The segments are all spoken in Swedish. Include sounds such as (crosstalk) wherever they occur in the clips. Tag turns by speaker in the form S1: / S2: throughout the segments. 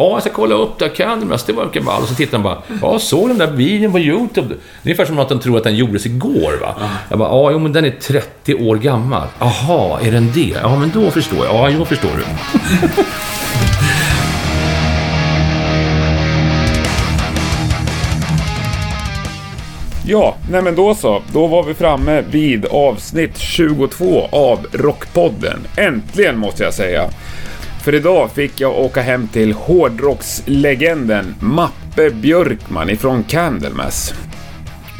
S1: Ja, jag ska kolla upp det. Candlemass, det verkar ball. Och så tittar han bara. Ja, såg den där videon på YouTube? Det är ungefär som att de tror att den gjordes igår, va? Jag bara, ja, jo, men den är 30 år gammal. Jaha, är den det? Ja, men då förstår jag. Ja, jo, förstår du. (laughs)
S2: Ja, nej men då så. Då var vi framme vid avsnitt 22 av Rockpodden. Äntligen måste jag säga. För idag fick jag åka hem till hårdrockslegenden Mappe Björkman ifrån Candlemass.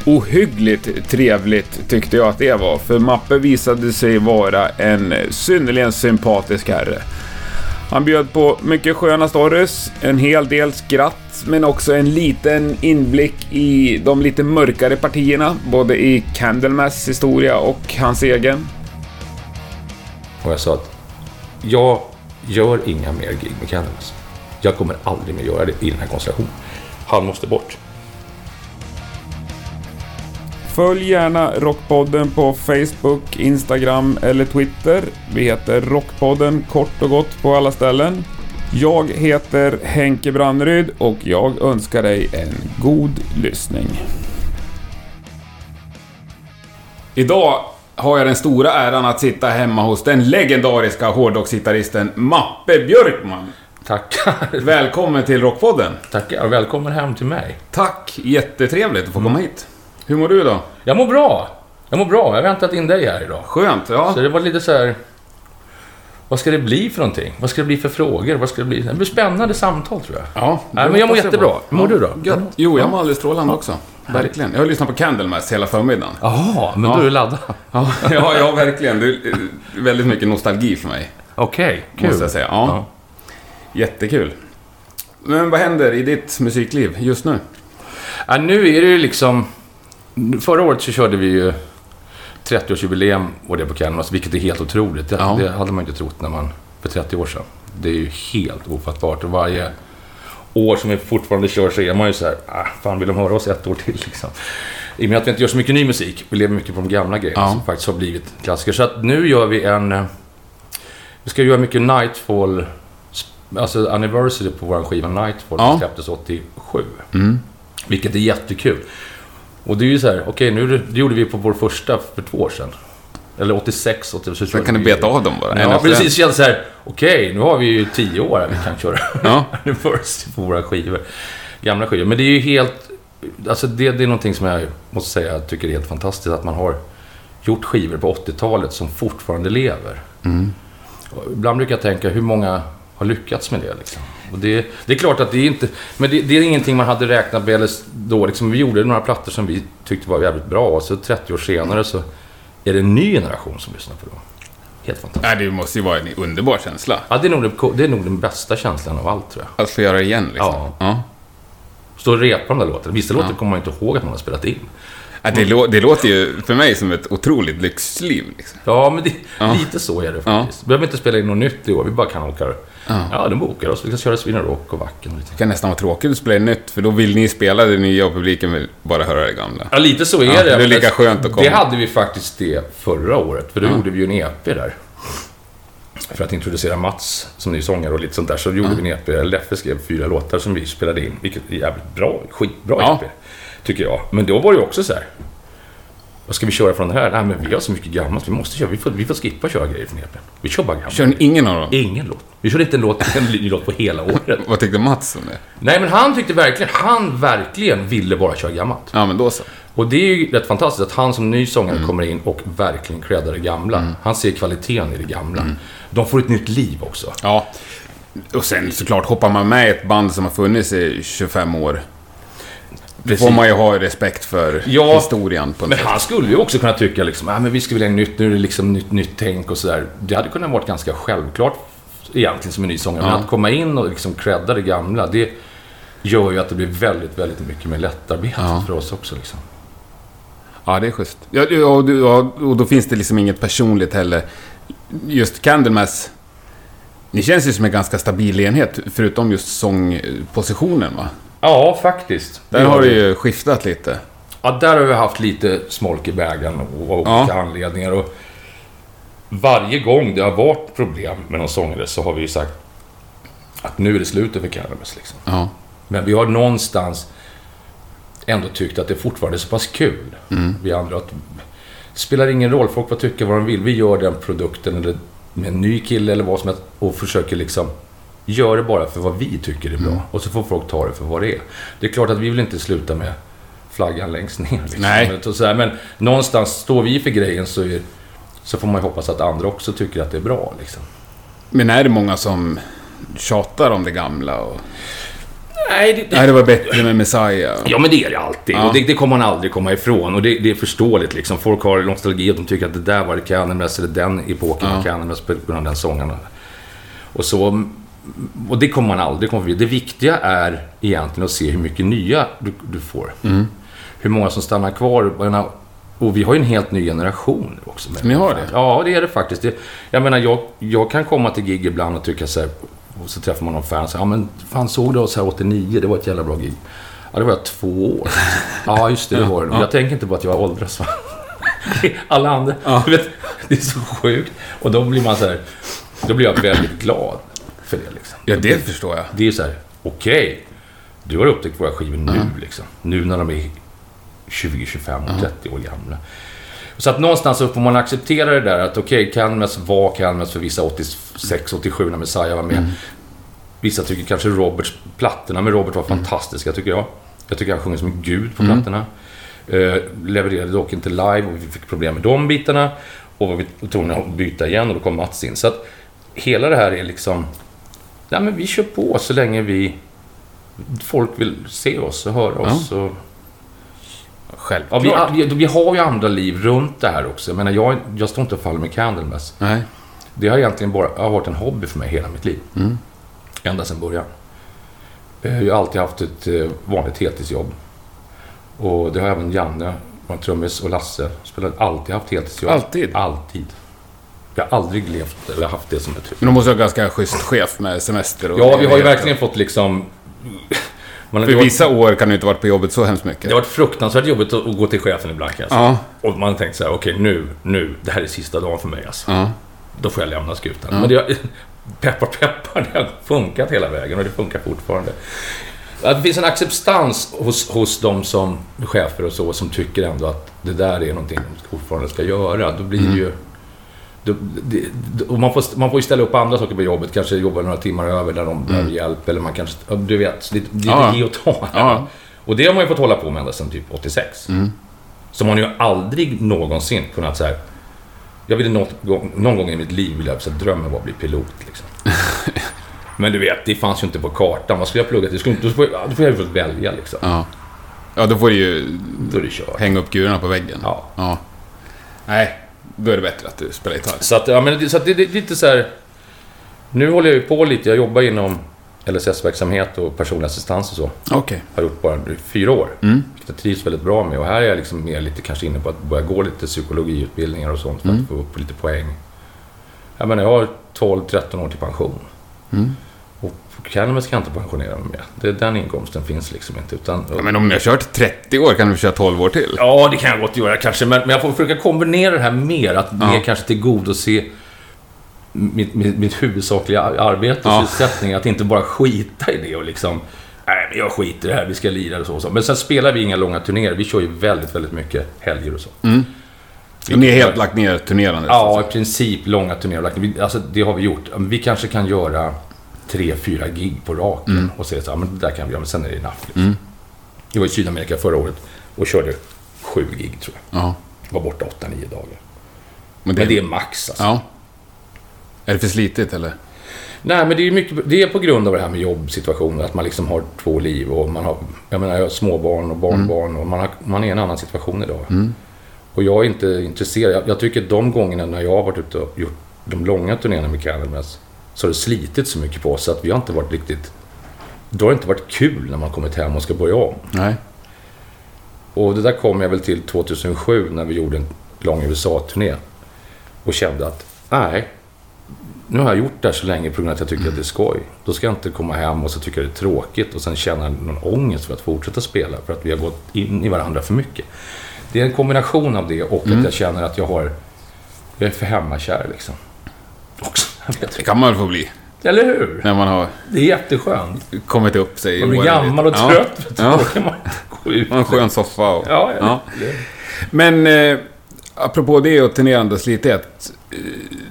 S2: Ohyggligt trevligt tyckte jag att det var, för Mappe visade sig vara en synnerligen sympatisk herre. Han bjöd på mycket sköna stories, en hel del skratt, men också en liten inblick i de lite mörkare partierna, både i Candlemass historia och hans egen.
S1: Och jag sa att jag gör inga mer gig med Cannabis. Jag kommer aldrig mer göra det i den här konstellationen. Han måste bort.
S2: Följ gärna Rockpodden på Facebook, Instagram eller Twitter. Vi heter Rockpodden kort och gott på alla ställen. Jag heter Henke Branneryd och jag önskar dig en god lyssning. Idag har jag den stora äran att sitta hemma hos den legendariska hårdrocksgitarristen Mappe Björkman.
S1: Tackar.
S2: Välkommen till Rockpodden.
S1: Tackar. Välkommen hem till mig.
S2: Tack, jättetrevligt att få komma hit. Hur mår du då?
S1: Jag mår bra. Jag mår bra. Jag har väntat in dig här idag.
S2: Skönt, ja.
S1: Så det var lite så här... Vad ska det bli för någonting? Vad ska det bli för frågor? Vad ska det bli? Det blir spännande samtal tror jag.
S2: Ja, det
S1: men jag mår jättebra. Hur mår du då?
S2: Gött. Jo, jag mår alldeles strålande också. Verkligen. Jag har lyssnat på Candlemass hela förmiddagen.
S1: Jaha, men
S2: Ja.
S1: du är laddad. (laughs)
S2: Ja, ja, ja, verkligen. Det är väldigt mycket nostalgi för mig,
S1: Okej, kul.
S2: måste jag säga. Ja. Jättekul. Men vad händer i ditt musikliv just nu?
S1: Ja, nu är det ju liksom... Förra året så körde vi ju 30-årsjubileum och det på Canvas, vilket är helt otroligt. Det,
S2: Ja.
S1: det hade man inte trott när man... För 30 år sedan. Det är ju helt ofattbart. Och varje år som vi fortfarande kör så är man ju så här, ah, fan vill de höra oss ett år till liksom. I och med att vi inte gör så mycket ny musik, vi lever mycket på de gamla grejerna
S2: Ja.
S1: som faktiskt har blivit klassiker. Så att nu gör vi en... eh, Vi ska göra mycket Nightfall, alltså anniversary på vår skiva Nightfall
S2: Ja.
S1: som släpptes 87. Vilket är jättekul. Och det är ju så här, okej nu är det, gjorde vi på vår första för två år sedan. Eller 86, 87.
S2: Så kan du beta av dem bara?
S1: Ja, precis. Det känns så här, okej, nu har vi ju tio år här vi kan köra
S2: Ja. (laughs)
S1: på våra skivor. Gamla skivor. Men det är ju helt... Alltså det, det är någonting som jag måste säga jag tycker är helt fantastiskt. Att man har gjort skivor på 80-talet som fortfarande lever. Och Ibland brukar jag tänka, hur många har lyckats med det? Liksom? Och det, det är klart att det är inte... Men det, det är ingenting man hade räknat med eller då. Liksom, vi gjorde några plattor som vi tyckte var jävligt bra och så 30 år senare så är det en ny generation som lyssnar på dem. Helt fantastiskt.
S2: Nej, det måste ju vara en underbar känsla.
S1: Ja, det är, nog det, det är nog den bästa känslan av allt, tror jag.
S2: Att få göra det igen liksom.
S1: Ja.
S2: ja.
S1: Stå och repa de där låtarna. Vissa låtar kommer man inte ihåg att man har spelat in.
S2: Det, lå- det låter ju för mig som ett otroligt lyxliv. Liksom.
S1: Ja, men det,
S2: Ja.
S1: lite så är det faktiskt. Vi behöver inte spela in något nytt i år. Vi bara kan åka... Ja, de bokar oss. Vi kan köra Sweden Rock och Vacken och lite.
S2: Det kan nästan vara tråkigt att spela nytt, för då vill ni spela det nya och publiken vill bara höra det gamla.
S1: Ja, lite så är
S2: Ja,
S1: det.
S2: det är lika skönt att komma.
S1: Det hade vi faktiskt det förra året. För då gjorde vi ju en EP där. För att introducera Mats som ny sångare och lite sånt där. Så gjorde vi en EP. Leffe skrev fyra låtar som vi spelade in. Vilket är jävligt bra. Skitbra
S2: Ja.
S1: EP. Tycker jag. Men då var det ju också så här. Vad ska vi köra från det här? Nej, men vi har så mycket gammalt. Vi måste köra. Vi får, vi får skippa köra grejer från EPn. Vi kör bara gammalt.
S2: Kör ni ingen av dem?
S1: Ingen låt. Vi körde inte en låt, en ny låt på hela året. (laughs)
S2: Vad tyckte Mats om det?
S1: Nej, men han tyckte verkligen, han verkligen ville bara köra gammalt.
S2: Ja, men då så.
S1: Och det är ju rätt fantastiskt att han som ny sångare kommer in och verkligen creddar det gamla. Han ser kvaliteten i det gamla. De får ett nytt liv också.
S2: Ja. Och sen såklart, hoppar man med i ett band som har funnits i 25 år,
S1: Precis.
S2: får man ju ha respekt för
S1: Ja,
S2: historien på något
S1: Men
S2: sätt.
S1: han skulle ju också kunna tycka liksom, ah, men vi ska vilja nytt, nu är det liksom nytt, nytt tänk och sådär. Det hade kunnat vara ganska självklart egentligen som en ny sångare.
S2: Ja.
S1: Men att komma in och liksom credda det gamla, det gör ju att det blir väldigt, väldigt mycket mer lättarbetat
S2: Ja.
S1: för oss också. Liksom.
S2: Ja, det är schysst. Ja, och, och då finns det liksom inget personligt heller. Just Candlemass, ni känns ju som en ganska stabil enhet, förutom just sångpositionen va?
S1: Ja, faktiskt.
S2: Där har det ju skiftat lite.
S1: Ja, där har vi haft lite smolk i bägaren och av
S2: Ja.
S1: olika anledningar. Och varje gång det har varit problem med någon sångare så har vi ju sagt att nu är det slutet för Cannabis. Liksom.
S2: Ja.
S1: Men vi har någonstans ändå tyckt att det fortfarande är så pass kul. Vi andra att det spelar ingen roll, folk får tycka vad de vill. Vi gör den produkten eller med en ny kille eller vad som helst och försöker liksom göra det bara för vad vi tycker är bra. Och så får folk ta det för vad det är. Det är klart att vi vill inte sluta med flaggan längst ner. Liksom.
S2: Nej.
S1: Men, så här, men någonstans står vi för grejen så, är, så får man ju hoppas att andra också tycker att det är bra. Liksom.
S2: Men är det många som tjatar om det gamla? Och...
S1: Nej, det,
S2: Nej, det var bättre med Messiah.
S1: Ja, men det är det alltid.
S2: Ja.
S1: Och det, det kommer man aldrig komma ifrån. Och det, det är förståeligt liksom. Folk har nostalgi att de tycker att det där var det Cannabis, eller den epoken
S2: Ja.
S1: var Cannabis på grund av den sången. Och så... Och det kommer man aldrig komma förbi. Det viktiga är egentligen att se hur mycket nya du, du får.
S2: Mm.
S1: Hur många som stannar kvar. Och vi har ju en helt ny generation också.
S2: Ni har det?
S1: Ja, det är det faktiskt. Det, jag menar, jag, jag kan komma till gig ibland och tycka så här, och så träffar man någon fan och säger, ja men fan såg du oss här 89? Det var ett jävla bra gig. Ja, det var jag två år. Ja, just det, det var det.
S2: Ja.
S1: Jag tänker inte på att jag åldras va. (laughs) Alla andra,
S2: Ja.
S1: vet, det är så sjukt. Och då blir man så här, då blir jag väldigt glad för det liksom.
S2: Ja, det förstår jag.
S1: Det är så här, okej, du har upptäckt våra skivor nu liksom. Nu när de är 20, 25 och 30 år gamla. Så att någonstans så får man acceptera det där att okej, okay, Canmas var Canmas för vissa 86, 87 när Messiah var med. Vissa tycker kanske Roberts, plattorna med Robert var fantastiska tycker jag. Jag tycker han sjunger som en gud på plattorna. Eh, levererade dock inte live och vi fick problem med de bitarna. Och var vi tvungna att byta igen och då kom Mats in. Så att hela det här är liksom... Nej men vi kör på så länge vi... Folk vill se oss och höra oss. Och, ja,
S2: Självklart.
S1: vi, vi, vi har ju andra liv runt det här också. Jag menar, jag, jag står inte och faller med Candlemass.
S2: Nej.
S1: Det har egentligen bara har varit en hobby för mig hela mitt liv.
S2: Mm.
S1: Ända sedan början. Jag har alltid haft ett eh, vanligt heltidsjobb. Och det har även Janne, vår trummis, och Lasse. Spelat, alltid haft heltidsjobb.
S2: Alltid?
S1: Alltid. Jag har aldrig levt eller haft det som ett
S2: Men de måste ha ganska schysst chef med semester och...
S1: Ja, vi har ju verkligen fått liksom... Man,
S2: För
S1: det, var,
S2: vissa år kan du inte varit på jobbet så hemskt mycket.
S1: det har varit fruktansvärt jobbigt att, gå till chefen ibland kan jag säga.
S2: Ja.
S1: Och man har tänkt så här, okej nu, nu, det här är sista dagen för mig alltså.
S2: Ja.
S1: Då får jag lämna skutan. Men det har, (laughs) peppar peppar, det har funkat hela vägen och det funkar fortfarande. Att det finns en acceptans hos, hos de som chefer och så som tycker ändå att det där är någonting de fortfarande ska göra. Då blir det ju... Då, det, och man, får, man får ju ställa upp andra saker på jobbet. Kanske jobba några timmar över där de behöver hjälp. Eller man kanske... Du vet, det, det är
S2: ja.
S1: ge och ta.
S2: Ja.
S1: Och det har man ju fått hålla på med ända sedan typ 86. Så man har ju aldrig någonsin kunnat så här. Jag ville något någon gång i mitt liv vilja så här, drömmen var att bli pilot. Liksom. (laughs) Men du vet, det fanns ju inte på kartan. Vad skulle jag plugga till? Skulle då får jag, då får jag ju välja liksom.
S2: Ja. Ja, då får du ju
S1: Då är det kört.
S2: hänga upp gurorna på väggen.
S1: Ja.
S2: ja. Nej, då är det bättre att du spelar gitarr.
S1: Så att, ja, men det, så att det, det är lite så här... Nu håller jag ju på lite. Jag jobbar inom LSS-verksamhet och personlig assistans och så.
S2: Okej.
S1: Har gjort bara drygt fyra år. Vilket jag trivs väldigt bra med. Och här är jag liksom mer lite kanske inne på att börja gå lite psykologiutbildningar och sånt för att få upp lite poäng. Jag menar, jag har 12-13 år till pension. Och Cannabis kan jag inte pensionera mig med. Det, den inkomsten finns liksom inte. Utan,
S2: Ja, men om ni har kört 30 år kan du köra 12 år till.
S1: Ja, det kan jag gott göra kanske. Men, men jag får försöka kombinera det här mer. Att
S2: Ja.
S1: mer kanske tillgodose mitt, mitt, mitt huvudsakliga arbete och
S2: Ja.
S1: sysselsättning. Att inte bara skita i det och liksom... Nej, men jag skiter i det här. Vi ska lira och så. och så. Men sen spelar vi inga långa turnéer. Vi kör ju väldigt, väldigt mycket helger och så.
S2: Och ni har helt lagt ner turnerandet? så
S1: Ja, i princip långa turnéer. Alltså, det har vi gjort. Vi kanske kan göra tre, fyra gig på raken
S2: Mm.
S1: och säga så här, men det där kan vi göra, men sen är det enough. Liksom. Jag var i Sydamerika förra året och körde sju gig, tror jag.
S2: Ja.
S1: Var borta åtta, nio dagar.
S2: Men det,
S1: Men det är max alltså.
S2: Ja. Är det för slitigt eller?
S1: Nej, men det är, mycket, det är på grund av det här med jobbsituationen. Att man liksom har två liv och man har... Jag menar, jag har småbarn och barnbarn och man, har, man är i en annan situation idag. Och jag är inte intresserad. Jag, jag tycker de gångerna när jag har varit ute och gjort de långa turnéerna med Candlemass så har det slitit så mycket på oss att vi har inte varit riktigt... Då har det inte varit kul när man kommit hem och ska börja om.
S2: Nej.
S1: Och det där kom jag väl till 2007 när vi gjorde en lång USA-turné. Och kände att, nej, nu har jag gjort det här så länge på grund av att jag tycker att det är skoj. Då ska jag inte komma hem och så tycka det är tråkigt och sen känna någon ångest för att fortsätta spela för att vi har gått in i varandra för mycket. Det är en kombination av det och att jag känner att jag har... Jag är för hemmakär liksom. Också. (laughs)
S2: Det kan man väl få bli.
S1: Eller hur?
S2: När man har
S1: Det är jätteskönt.
S2: kommit upp sig
S1: Man blir gammal och trött.
S2: Ja.
S1: Då kan man (laughs) gå ut.
S2: Ja. En skön soffa och...
S1: Ja,
S2: Ja.
S1: ja.
S2: Men eh, apropå det och turnerandes lite, att eh,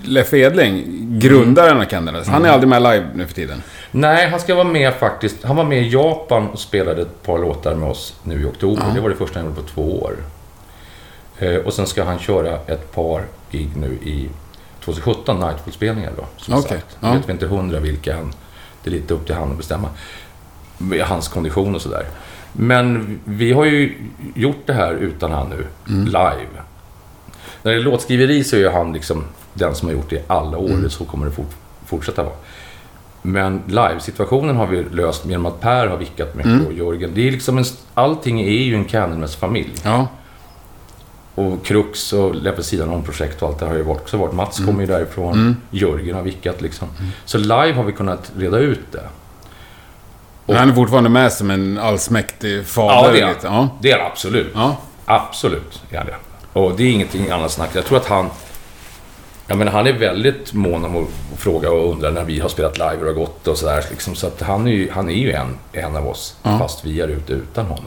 S2: Leif Edling, grundaren av Candlemass, han är aldrig med live nu för tiden.
S1: Nej, han ska vara med faktiskt. Han var med i Japan och spelade ett par låtar med oss nu i oktober. Det var det första han gjorde på två år. Eh, och sen ska han köra ett par gig nu i 2017, Nightfall-spelningar då. Som
S2: Okej,
S1: sagt.
S2: ja.
S1: Vet vi inte hundra vilka än. Det är lite upp till han att bestämma. Med hans kondition och sådär. Men vi har ju gjort det här utan han nu,
S2: Mm.
S1: live. När det är låtskriveri så är han liksom den som har gjort det i alla år.
S2: Mm.
S1: Så kommer det fort, fortsätta vara. Men live-situationen har vi löst genom att Per har vickat mycket
S2: Mm.
S1: och Jörgen. Det är liksom en, allting är ju en Candlemass-familj.
S2: Ja.
S1: Och Krux och Leppe sidan om projekt och allt det har ju också varit. Mats
S2: Mm.
S1: kommer ju därifrån. Jörgen har vickat liksom. Så live har vi kunnat reda ut det.
S2: Men han är fortfarande med som en allsmäktig fader.
S1: Ja, det är han.
S2: Ja.
S1: Det är absolut.
S2: Ja.
S1: Absolut är han det. Och det är ingenting annat snack. Jag tror att han... Jag menar, han är väldigt mån om att fråga och undra när vi har spelat live och har gått och sådär. Liksom. Så att han är ju, han är ju en, en av oss,
S2: Ja.
S1: fast vi är ute utan honom.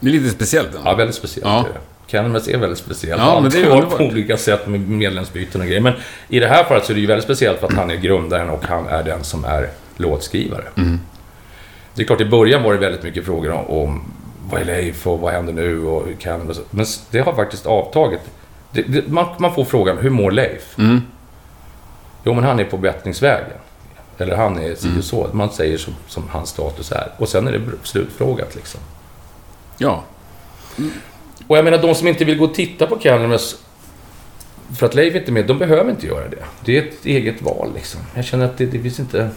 S2: Det är lite speciellt.
S1: Ja,
S2: Ja.
S1: väldigt speciellt
S2: Ja.
S1: är det. Cannabis är väldigt speciellt.
S2: Ja, men det är underbart.
S1: på olika sätt med medlemsbyten och grejer. Men i det här fallet så är det ju väldigt speciellt för att han är grundaren och han är den som är låtskrivare.
S2: Mm.
S1: Det är klart, i början var det väldigt mycket frågor om, om vad är Leif och vad händer nu och Cannabis. Men det har faktiskt avtagit. Det, det, man, man får frågan, hur mår Leif?
S2: Mm.
S1: Jo, men han är på bättringsvägen. Eller han är
S2: Mm.
S1: si och så. Man säger som, som hans status är. Och sen är det slutfrågat liksom.
S2: ja.
S1: Och jag menar, de som inte vill gå och titta på Candlemass för att Leif inte är med, de behöver inte göra det. Det är ett eget val liksom. Jag känner att det, det finns inte...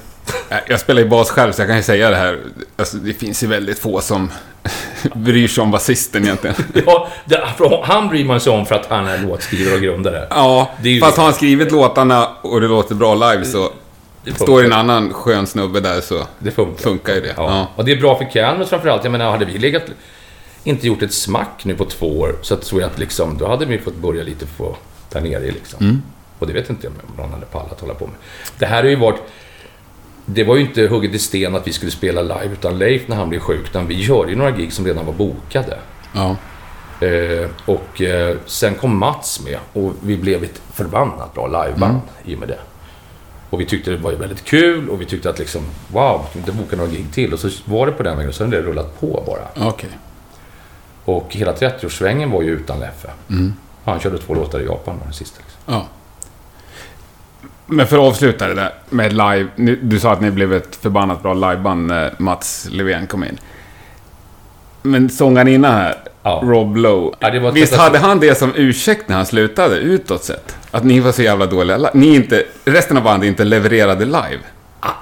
S2: Jag spelar ju bas själv, så jag kan ju säga det här. Alltså, det finns ju väldigt få som (laughs) bryr sig om basisten egentligen. (laughs)
S1: Ja, det, han bryr man sig om för att han är låtskrivare och grundare.
S2: Ja,
S1: Det är ju
S2: fast
S1: det.
S2: har han skrivit låtarna och det låter bra live så
S1: Det
S2: står en annan skön snubbe där så
S1: Det funkar.
S2: funkar ju det.
S1: Ja.
S2: Ja.
S1: Och det är bra för Candlemass framförallt. Jag menar, hade vi legat... Inte gjort ett smack nu på två år, så tror jag att liksom, då hade vi fått börja lite på där nere liksom.
S2: Mm.
S1: Och det vet inte jag om någon hade pallat hålla på med. Det här har ju varit... Det var ju inte hugget i sten att vi skulle spela live, utan Leif när han blev sjuk, utan vi körde ju några gig som redan var bokade.
S2: Ja.
S1: Eh, och eh, sen kom Mats med och vi blev ett förbannat bra liveband i och med det. Och vi tyckte det var väldigt kul och vi tyckte att liksom, wow, kan vi inte boka några gig till? Och så var det på den vägen och sen har det rullat på bara.
S2: Okej.
S1: Och hela 30-årssvängen var ju utan Leffe. Han körde två låtar i Japan, var den sista. Liksom.
S2: Ja. Men för att avsluta det där med live. Du sa att ni blev ett förbannat bra liveband när Mats Levén kom in. Men sångarinnan här,
S1: Ja.
S2: Rob Lowe.
S1: Ja,
S2: Visst hade han det som ursäkt när han slutade, utåt sett? Att ni var så jävla dåliga li- Ni inte, resten av bandet inte levererade live.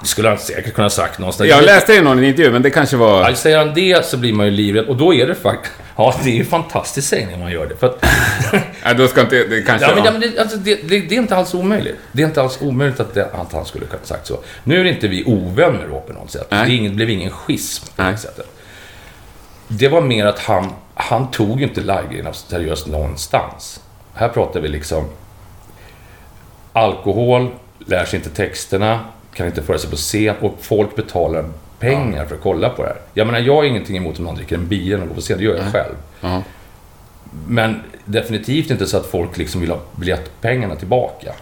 S1: Det skulle han säkert kunna ha sagt någonstans.
S2: Jag läste det i någon intervju, men det kanske var...
S1: Ja, säger han det så blir man ju livrädd. Och då är det faktiskt... (laughs) Ja, det är ju fantastiskt sägning när man gör det. För att, (laughs)
S2: Nej, då ska inte... Det kanske
S1: ja, men, ja, men det, alltså, det, det, det är inte alls omöjligt. Det är inte alls omöjligt att, att han skulle kunna ha sagt så. Nu är inte vi ovänner då på något sätt.
S2: Nej.
S1: Det är ingen, blev ingen schism på
S2: Nej.
S1: det sättet. Det var mer att han, han tog ju inte livegrejerna seriöst någonstans. Här pratar vi liksom alkohol, lär sig inte texterna, kan inte föra sig på scen och folk betalar pengar för att kolla på det här. Jag menar, jag har ingenting emot om någon dricker en bira och går på scen, det gör jag själv.
S2: Ja.
S1: Men definitivt inte så att folk liksom vill ha biljettpengarna tillbaka.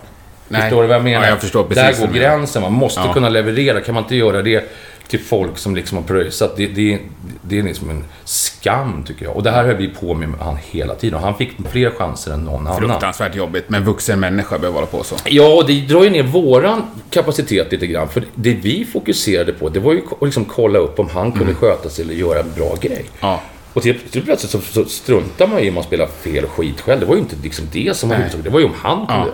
S2: Nej.
S1: Förstår du vad jag menar?
S2: Ja, jag förstår precis
S1: Där går gränsen. Man måste
S2: Ja.
S1: kunna leverera. Kan man inte göra det till folk som liksom har pröjsat? Det, det, det är liksom en skam, tycker jag. Och det här höll vi på med han hela tiden. Och han fick fler chanser än någon annan.
S2: Fruktansvärt jobbigt, men vuxen människa behöver hålla på så.
S1: Ja, och det drar ju ner våran kapacitet lite grann. För det vi fokuserade på, det var ju att liksom kolla upp om han kunde sköta sig eller göra en bra grej.
S2: Mm. Ja.
S1: Och till, till plötsligt så, så struntar man i om man spelar fel skit själv. Det var ju inte liksom det som var huvudsaken. Det var ju om han kunde.
S2: Nej,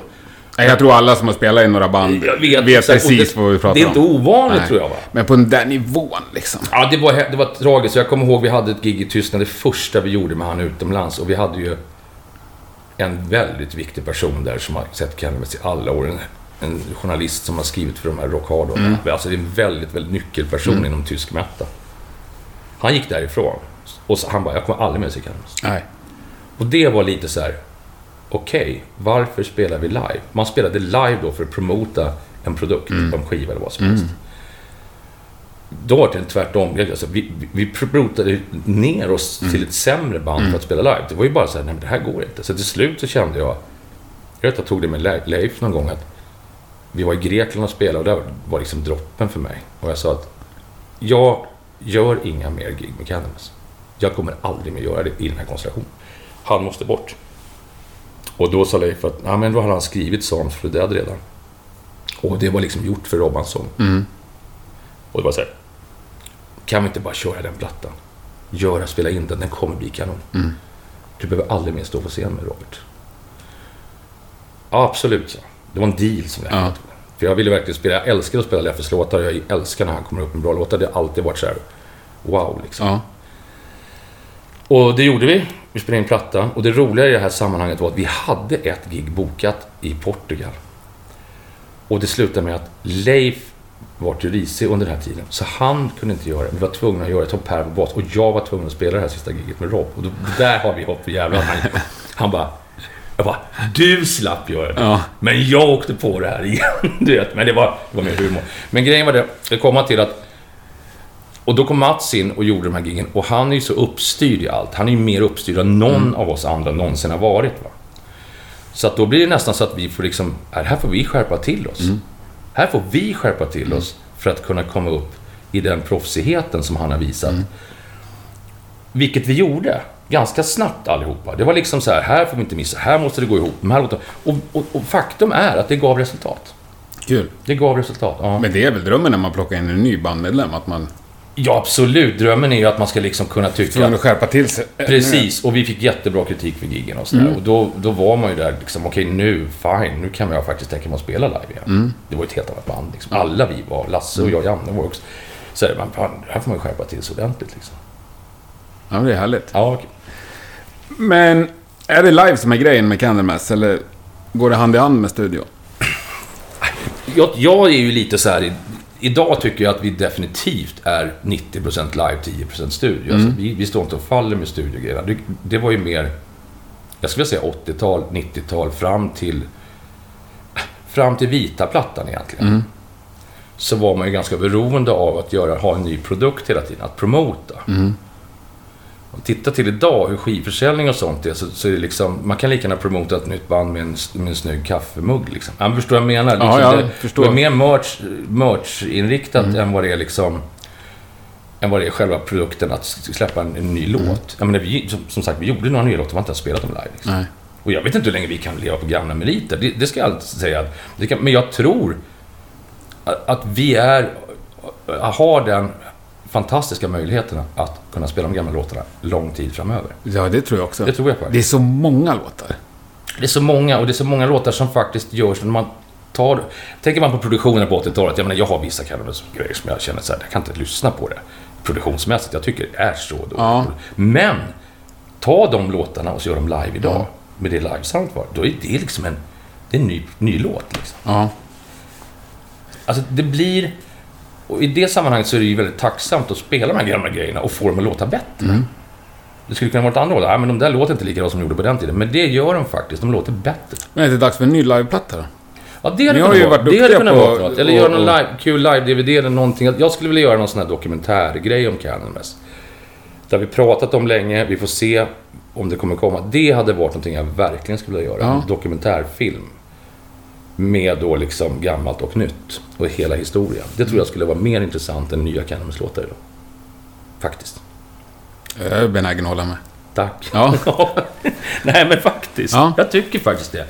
S2: Jag tror alla som har spelat i några band
S1: Jag
S2: vet,
S1: vet,
S2: precis
S1: det,
S2: vad vi pratar
S1: Det är
S2: om.
S1: inte ovanligt
S2: Nej.
S1: tror jag va?
S2: Men på den där nivån liksom.
S1: Ja, det var, det var tragiskt. Jag kommer ihåg vi hade ett gig i Tyskland, det första vi gjorde med han utomlands. Och vi hade ju en väldigt viktig person där som har sett Cannabis i alla år. En, en journalist som har skrivit för de här Rock Hard.
S2: Mm.
S1: Alltså det är en väldigt, väldigt nyckelperson inom tysk metal. Han gick därifrån. Och så, han bara, jag kommer aldrig mer se Cannabis.
S2: Nej.
S1: Och det var lite så här. Okej, varför spelar vi live? Man spelade live då för att promota en produkt, på en skiva eller vad som helst. Då var det tvärtom. Alltså, vi, vi- protade ner oss till ett sämre band för att spela live. Det var ju bara så här, nej men det här går inte. Så till slut så kände jag, jag vet jag tog det med Le- Leif någon gång att vi var i Grekland och spelade och det var liksom droppen för mig. Och jag sa att jag gör inga mer gig med Candlemass. Jag kommer aldrig mer göra det i den här konstellationen. Han måste bort. Och då sa Leif att, ja men då hade han skrivit Songs for the Dead redan. Och det var liksom gjort för Robbansson. Och det var så här, kan vi inte bara köra den plattan? Göra, spela in den, den kommer bli kanon. Du behöver aldrig mer stå på scen med Robert. Ja, absolut, så. Det var en deal som jag
S2: Ja.
S1: hade. För jag ville verkligen spela, jag älskar att spela Leffes låtar. Jag älskar när han kommer upp med bra låtar. Det har alltid varit så här, wow liksom.
S2: Ja.
S1: Och det gjorde vi. Vi spelade in platta. Och det roliga i det här sammanhanget var att vi hade ett gig bokat i Portugal. Och det slutade med att Leif var till risig under den här tiden. Så han kunde inte göra det. Vi var tvungna att göra det. Tom Per på bas. Och jag var tvungen att spela det här sista giget med Rob. Och då, där har vi hopp för jävlar. Han, han bara... Jag bara, du slapp göra det.
S2: Ja.
S1: Men jag åkte på det här igen. (laughs) Du vet, men det var, det var mer humor. Men grejen var det, det komma till att och då kom Mats in och gjorde de här giggen och han är ju så uppstyrd i allt. Han är ju mer uppstyrd än någon av oss andra någonsin har varit. Va? Så att då blir det nästan så att vi får liksom, här här får vi skärpa till oss. Här får vi skärpa till oss för att kunna komma upp i den proffsigheten som han har visat. Vilket vi gjorde. Ganska snabbt allihopa. Det var liksom så här, här får vi inte missa, här måste det gå ihop. De här och, och, och faktum är att det gav resultat.
S2: Kul.
S1: Det gav resultat, ja.
S2: Men det är väl drömmen när man plockar in en ny bandmedlem, att man
S1: Ja, absolut. Drömmen är ju att man ska liksom kunna tycka...
S2: får att skärpa till sig.
S1: Precis, och vi fick jättebra kritik för giggen och sådär. Och då, då var man ju där liksom, okej nu, fine, nu kan jag faktiskt tänka mig att spela live igen. Det var ju ett helt annat band liksom. Alla vi var, Lasse och jag, Janne var också. Så här, man, fan, här får man ju skärpa till sig ordentligt liksom.
S2: Ja, det är härligt.
S1: Ja, okej.
S2: Men är det live som är grejen med Candlemass, eller går det hand i hand med studio?
S1: jag, jag är ju lite så här... Idag tycker jag att vi definitivt är 90% live, 10% studio. Alltså, vi, vi står inte och faller med studiogrejerna. Det, det var ju mer, jag skulle säga 80-tal, 90-tal, fram till... Fram till vita plattan egentligen. Så var man ju ganska beroende av att göra, ha en ny produkt hela tiden, att promota. Och titta till idag hur skivförsäljning och sånt är, så, så är det liksom, man kan lika gärna promota ett nytt band med en, med en snygg kaffemugg. Liksom. Ja, förstår vad jag menar? Liksom,
S2: Ja, ja,
S1: det,
S2: förstår.
S1: det är mer merch, merch-inriktat än vad det är liksom än vad det är själva produkten att släppa en, en ny låt. Jag menar, vi, som, som sagt, vi gjorde några nya låtar, vi har inte ens spelat dem live. Liksom.
S2: Nej.
S1: Och jag vet inte hur länge vi kan leva på gamla meriter. Det, det ska jag alltid säga. Kan, men jag tror att, att vi är, har den fantastiska möjligheten att kunna spela de gamla låtarna lång tid framöver.
S2: Ja, det tror jag också.
S1: Det tror jag faktiskt.
S2: Det är så många låtar.
S1: Det är så många, och det är så många låtar som faktiskt görs när man tar... Tänker man på produktionen på 80-talet, jag menar, jag har vissa grejer som jag känner så här, jag kan inte lyssna på det produktionsmässigt. Jag tycker det är så dåligt.
S2: Ja.
S1: Men, ta de låtarna och så gör dem live idag, med det livesound var, då är det liksom en, det är en ny, ny låt. Liksom.
S2: Ja.
S1: Alltså, det blir... Och i det sammanhanget så är det ju väldigt tacksamt att spela de här gamla grejerna och få dem att låta bättre. Det skulle kunna vara ett andra låt. Ja, men de där låter inte lika bra som de gjorde på den tiden. Men det gör de faktiskt. De låter bättre.
S2: Men är det dags för en ny liveplatta då?
S1: Ja, det hade
S2: Ni
S1: kunnat
S2: ju
S1: vara. Det hade kunnat
S2: på
S1: vara något. Eller göra någon live, kul live-DVD eller någonting. Jag skulle vilja göra någon sån här dokumentärgrej om Candlemass. Har vi pratat om länge. Vi får se om det kommer komma. Det hade varit någonting jag verkligen skulle vilja göra.
S2: Ja.
S1: En dokumentärfilm. Med då liksom gammalt och nytt. Och hela historien. Det tror jag skulle vara mer intressant än nya Candlemass-låtar idag. Faktiskt.
S2: Jag är benägen att hålla med.
S1: Tack.
S2: Ja. (laughs)
S1: Nej, men faktiskt.
S2: Ja.
S1: Jag tycker faktiskt det.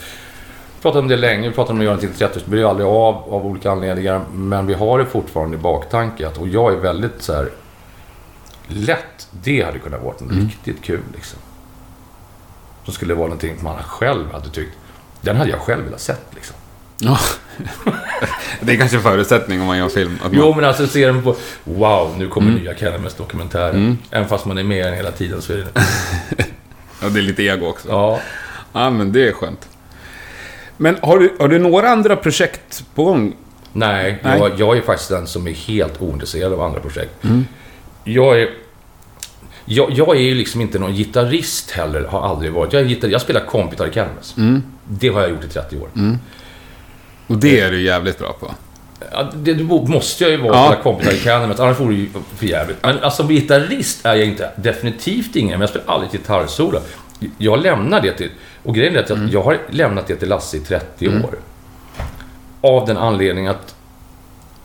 S1: Vi pratade om det länge. Vi pratade om att göra det till 30 Det blir aldrig av, av olika anledningar. Men vi har det fortfarande i baktanke. Och jag är väldigt så här... Lätt. Det hade kunnat vara något riktigt kul liksom. Som skulle vara någonting man själv hade tyckt. Den hade jag själv velat sett liksom.
S2: Ja. (laughs) det är kanske en förutsättning om man gör film. Att man...
S1: Jo, men alltså ser den på... Wow, nu kommer nya Candlemass dokumentären. Även fast man är med i den hela tiden så är det... (laughs)
S2: Ja, det är lite ego också.
S1: Ja.
S2: Ja, men det är skönt. Men har du, har du några andra projekt på gång?
S1: Nej,
S2: Nej.
S1: Jag, jag är faktiskt den som är helt ointresserad av andra projekt. Jag är... Jag, jag är ju liksom inte någon gitarrist heller, har aldrig varit. Jag, är gitarr, jag spelar kompgitarr i Candlemass. Det har jag gjort i 30 år.
S2: Och det är du jävligt bra på.
S1: Ja, det måste jag ju vara
S2: Ja.
S1: kompisar i Canemet, annars vore det ju för jävligt. Men alltså, som gitarrist är jag inte, definitivt ingen, men jag spelar aldrig gitarrsolo. Jag lämnar det till, och grejen är att jag,
S2: Mm.
S1: jag har lämnat det till Lasse i 30 år. Av den anledningen att,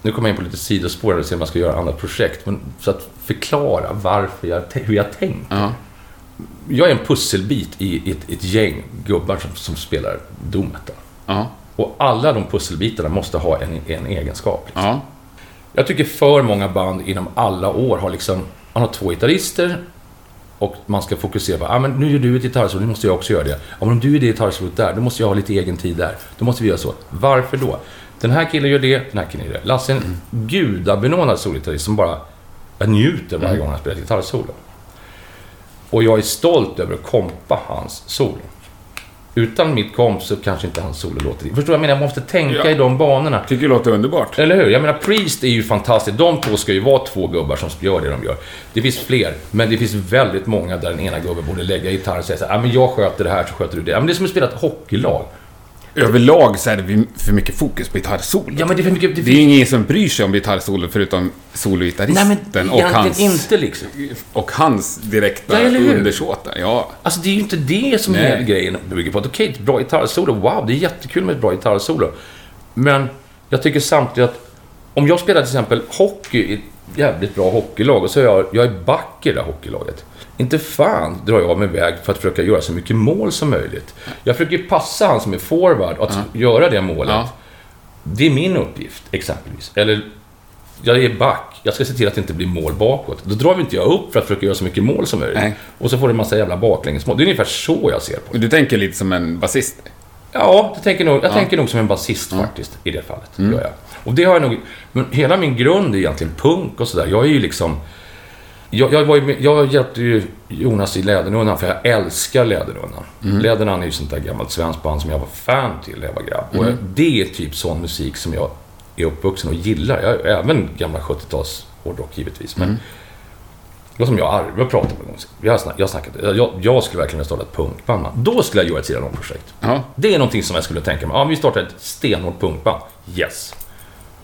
S1: nu kommer jag in på lite sidospår, eller se om jag ska göra annat projekt, men så att förklara varför jag, hur jag tänkt.
S2: Ja.
S1: Jag är en pusselbit i ett, ett gäng gubbar som, som spelar doom metal.
S2: Ja.
S1: Och alla de pusselbitarna måste ha en, en egenskap. Liksom.
S2: Ja.
S1: Jag tycker för många band inom alla år har liksom... Man har två gitarrister och man ska fokusera på ah, men nu gör du ett gitarrsolo, nu måste jag också göra det. Ja, men om du är det gitarrsolot där, då måste jag ha lite egen tid där. Då måste vi göra så. Varför då? Den här killen gör det, den här killen gör det. Lasse är en gudabenådad solgitarrist som bara... Jag njuter varje gång han spelar gitarrsolo. Och jag är stolt över att kompa hans solo. Utan mitt komp så kanske inte hans solo låter... Förstår du? Jag menar, jag måste tänka
S2: Ja.
S1: i de banorna.
S2: Tycker det låter underbart.
S1: Eller hur? Jag menar, Priest är ju fantastiskt. De två ska ju vara två gubbar som gör det de gör. Det finns fler, men det finns väldigt många där den ena gubben borde lägga gitarren och säga så här, "Ah, men jag sköter det här, så sköter du det. Ja, men det är som att spela ett hockeylag.
S2: Överlag så är det för mycket fokus på gitarrsolo.
S1: Ja, men det är för mycket... Det
S2: Det är ingen som bryr sig om gitarrsolo förutom sologitarristen och, hans,
S1: inte liksom.
S2: och hans direkta
S1: Ja,
S2: undersåtar. Ja.
S1: Alltså, det är ju inte det som är grejen bygger på. Att, Okej, ett bra gitarrsolo, wow, det är jättekul med ett bra gitarrsolo. Men jag tycker samtidigt att om jag spelar till exempel hockey i ett jävligt bra hockeylag och så är jag, jag är back i det där hockeylaget. Inte fan drar jag mig iväg för att försöka göra så mycket mål som möjligt. Jag försöker passa han som är forward att göra det målet.
S2: Ja.
S1: Det är min uppgift, exempelvis. Eller, jag är back. Jag ska se till att det inte blir mål bakåt. Då drar vi inte jag upp för att försöka göra så mycket mål som möjligt.
S2: Nej.
S1: Och så får du en massa jävla baklängesmål. Det är ungefär så jag ser på det.
S2: Du tänker lite som en basist.
S1: Ja, jag tänker nog, jag tänker nog som en basist faktiskt, i det fallet. Gör jag. Och det har jag nog... Men hela min grund är egentligen punk och sådär. Jag är ju liksom... Jag, jag, var ju jag hjälpte ju Jonas i Lädernunnan, för jag älskar Lädernunnan. Lädernunnan är ju sånt där gammalt svenskt band som jag var fan till när jag var grabb. Och det är typ sån musik som jag är uppvuxen och gillar. Jag, även gamla 70-tals hårdrock givetvis. Men det var som jag och Arve pratade om en gång. Snack, jag, snackat, jag, jag skulle verkligen vilja starta ett punkband. man. Då skulle jag göra ett sidan projekt
S2: Ja.
S1: det är någonting som jag skulle tänka mig. Ja, vi startar ett stenhårt punkband. Yes.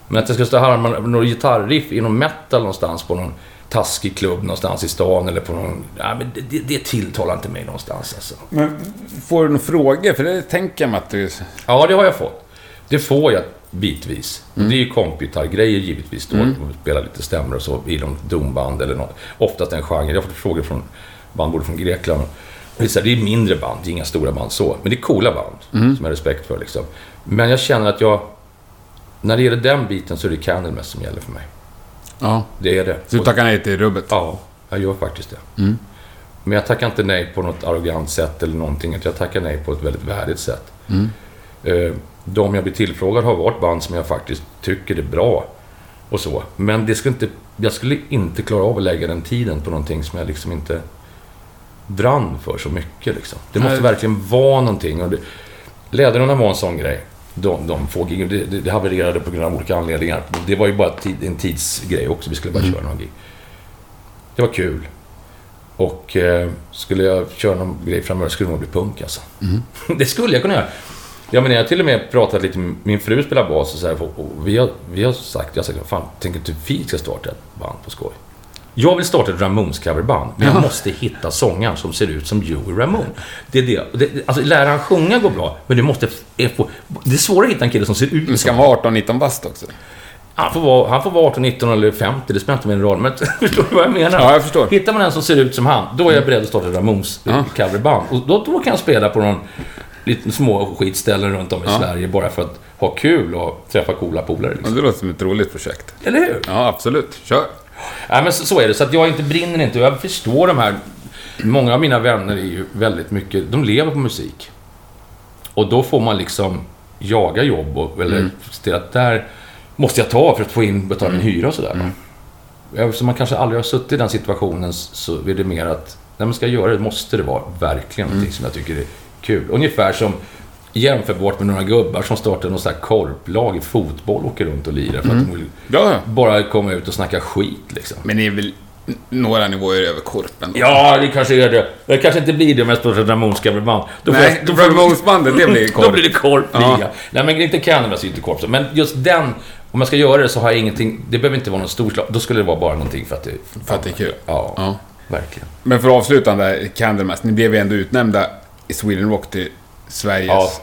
S1: Men att jag ska stå här med några gitarriff inom metal någonstans på någon taskig klubb någonstans i stan eller på någon... Ja, men det, det, tilltalar inte mig någonstans alltså.
S2: Men får du några frågor? För det tänker jag mig att du...
S1: Ja, det har jag fått. Det får jag bitvis. Och det är ju kompgitarrgrejer givetvis då. Mm. Spela lite stämmor och så i någon domband eller något. Oftast en genre. Jag har fått frågor från band både från Grekland. Det är, mindre band, det är inga stora band så. Men det är coola band som jag har respekt för liksom. Men jag känner att jag... När det gäller den biten så är det Candlemass som gäller för mig.
S2: Ja.
S1: Det är det.
S2: Så du tackar nej till rubbet?
S1: Ja, jag gör faktiskt det. Men jag tackar inte nej på något arrogant sätt eller någonting. Jag tackar nej på ett väldigt värdigt sätt. Eh, De jag blir tillfrågad har varit band som jag faktiskt tycker är bra. Och så. Men det skulle inte, jag skulle inte klara av att lägga den tiden på någonting som jag liksom inte brann för så mycket. Liksom. Det måste
S2: Nej.
S1: verkligen vara någonting. Och det, var en sån grej. De, de få gig, det, det, det havererade på grund av olika anledningar. Det var ju bara tid, en tidsgrej också. Vi skulle bara köra någon gig. Det var kul. Och eh, skulle jag köra någon grej framöver skulle det nog bli punk alltså. (laughs) det skulle jag kunna göra. Jag menar, jag har till och med pratat lite med min fru spelar bas och så här, och vi har, vi har sagt, jag har sagt, fan, tänker inte vi ska starta ett band på skoj? Jag vill starta ett Ramones coverband, men jag måste hitta sångaren som ser ut som Joey Ramone. Det är det. det alltså, lära han sjunga går bra, men det måste... få- Det är svårare att hitta en kille som ser ut
S2: Men ska
S1: som...
S2: han vara 18-19 bast också?
S1: Han får, vara, han får vara 18, 19 eller 50, det spelar inte min roll. Men (laughs) förstår du vad jag menar?
S2: Ja, jag förstår.
S1: Hittar man en som ser ut som han, då är jag beredd att starta Ramones
S2: Ja.
S1: coverband. Och då, då kan jag spela på någon lite små skitställen runt om i
S2: Ja.
S1: Sverige bara för att ha kul och träffa coola polare.
S2: Ja,
S1: Liksom.
S2: det låter som ett roligt projekt.
S1: Eller hur?
S2: Ja, absolut. Kör.
S1: Ja, men så, så är det. Så att jag inte brinner inte. Jag förstår de här... Många av mina vänner är ju väldigt mycket... De lever på musik. Och då får man liksom jaga jobb och, eller se att där måste jag ta för att få in, betala min hyra och sådär. Eftersom man kanske aldrig har suttit i den situationen så är det mer att, när man ska göra det måste det vara verkligen någonting som jag tycker är kul. Ungefär som jämförbart med några gubbar som startar något sånt här korplag i fotboll och åker runt och lirar för att de vill
S2: Ja,
S1: bara komma ut och snacka skit liksom.
S2: Men ni är väl några nivåer över Korpen.
S1: Ja, det kanske är det. Det kanske inte blir det mest professionella Ramones-coverband. Då får
S2: Nej,
S1: jag- då jag-
S2: Ramones-bandet, det blir (laughs) Korp.
S1: Då blir det korpliga.
S2: Ja.
S1: Nej, men inte Cannabis är inte korp. Men just den, om jag ska göra det så har jag ingenting... Det behöver inte vara någon stor slag. Då skulle det vara bara någonting för att det...
S2: För att det är kul.
S1: Ja,
S2: Ja.
S1: verkligen.
S2: Men för att avsluta där Candlemass, ni blev ju ändå utnämnda i Sweden Rock till Sveriges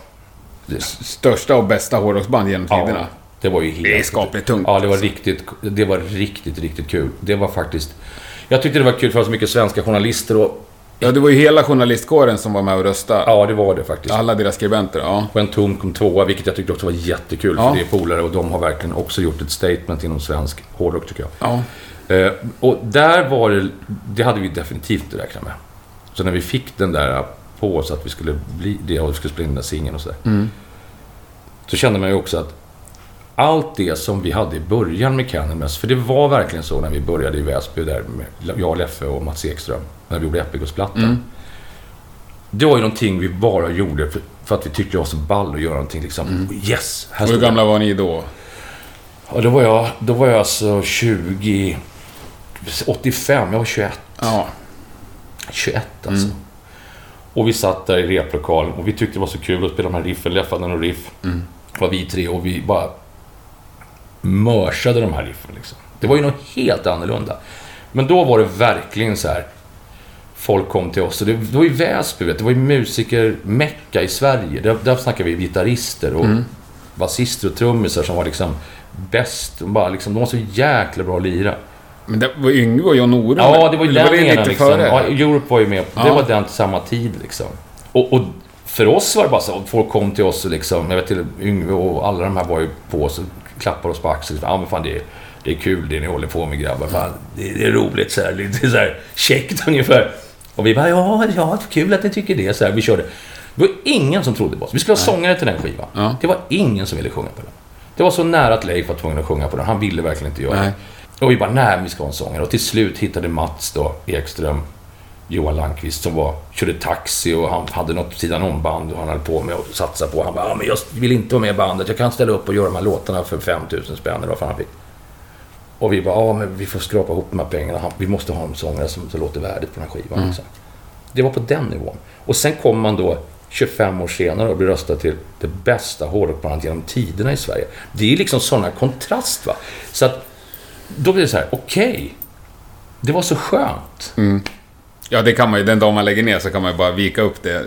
S1: Ja.
S2: största och bästa hårdrocksband genom tiderna.
S1: Ja, det var ju helt...
S2: Det är skapligt tungt.
S1: Ja, det var riktigt, det var riktigt, riktigt kul. Det var faktiskt... Jag tyckte det var kul för det var så mycket svenska journalister och...
S2: Ja, det var ju hela journalistkåren som var med och röstade.
S1: Ja, det var det faktiskt.
S2: Alla deras skribenter, ja.
S1: Och en tom kom tvåa, vilket jag tyckte också var jättekul.
S2: Ja.
S1: För det är polare och de har verkligen också gjort ett statement inom svensk hårdrock, tycker jag.
S2: Ja.
S1: Eh, och där var det... Det hade vi definitivt räknat med. Så när vi fick den där på oss att vi skulle bli det och vi skulle spela in den där singeln och sådär. Så kände man ju också att allt det som vi hade i början med Candlemass, för det var verkligen så när vi började i Väsby där med jag, Leffe och Mats Ekström, när vi gjorde Epicus-plattan. Det var ju någonting vi bara gjorde för, för att vi tyckte det var så ball att göra någonting liksom. Yes! Här
S2: Och hur gamla var ni då?
S1: Ja, då var jag, då var jag alltså 20... 85, jag var 21.
S2: Ja.
S1: 21 alltså. Och vi satt där i replokalen och vi tyckte det var så kul att spela de här riffen. Leffe hade någon riff. Det var vi tre och vi bara mörsade de här riffen liksom. Det var ju något helt annorlunda. Men då var det verkligen så här. Folk kom till oss och det, det var ju Väsby, vet det var ju musiker-mecka i Sverige. Där, där snackade vi gitarrister och basister och trummisar som var liksom bäst. De, bara, liksom, de var så jäkla bra att lira.
S2: Men det var Yngve och John Norum.
S1: Ja, det var ju den
S2: det lite
S1: liksom.
S2: före?
S1: Ja, Europe var ju med. Det
S2: Ja.
S1: var den till samma tid liksom. Och, och för oss var det bara så att folk kom till oss och liksom, jag vet till Yngve och alla de här var ju på oss och klappade oss på axeln. Ja men fan det är, det är kul det ni håller på med grabbar. Fan, det, det är roligt så här, lite så här käckt ungefär. Och vi bara, ja, ja, kul att ni tycker det. Så här, vi körde. Det var ingen som trodde på oss. Vi skulle ha sångare till den skivan.
S2: Ja.
S1: Det var ingen som ville sjunga på den. Det var så nära att Leif var tvungen att sjunga på den. Han ville verkligen inte göra det. Och vi bara, nej, vi ska ha en sångare. Och till slut hittade Mats då, Ekström, Johan Landqvist som var, körde taxi och han hade något sidan om band och han höll på med att satsa på. Han bara, men jag vill inte vara med i bandet. Jag kan ställa upp och göra de här låtarna för 5000 spänn eller vad fan han fick. Och vi bara, ja men vi får skrapa ihop de här pengarna. Han- Vi måste ha en sångare som, som låter värdigt på den här skivan. Liksom. Det var på den nivån. Och sen kommer man då 25 år senare och blir röstad till det bästa hårdrockbandet genom tiderna i Sverige. Det är liksom sådana kontrast va. Så att då blir det så här, okej. det var så skönt.
S2: Ja, det kan man ju. Den dag man lägger ner så kan man ju bara vika upp det.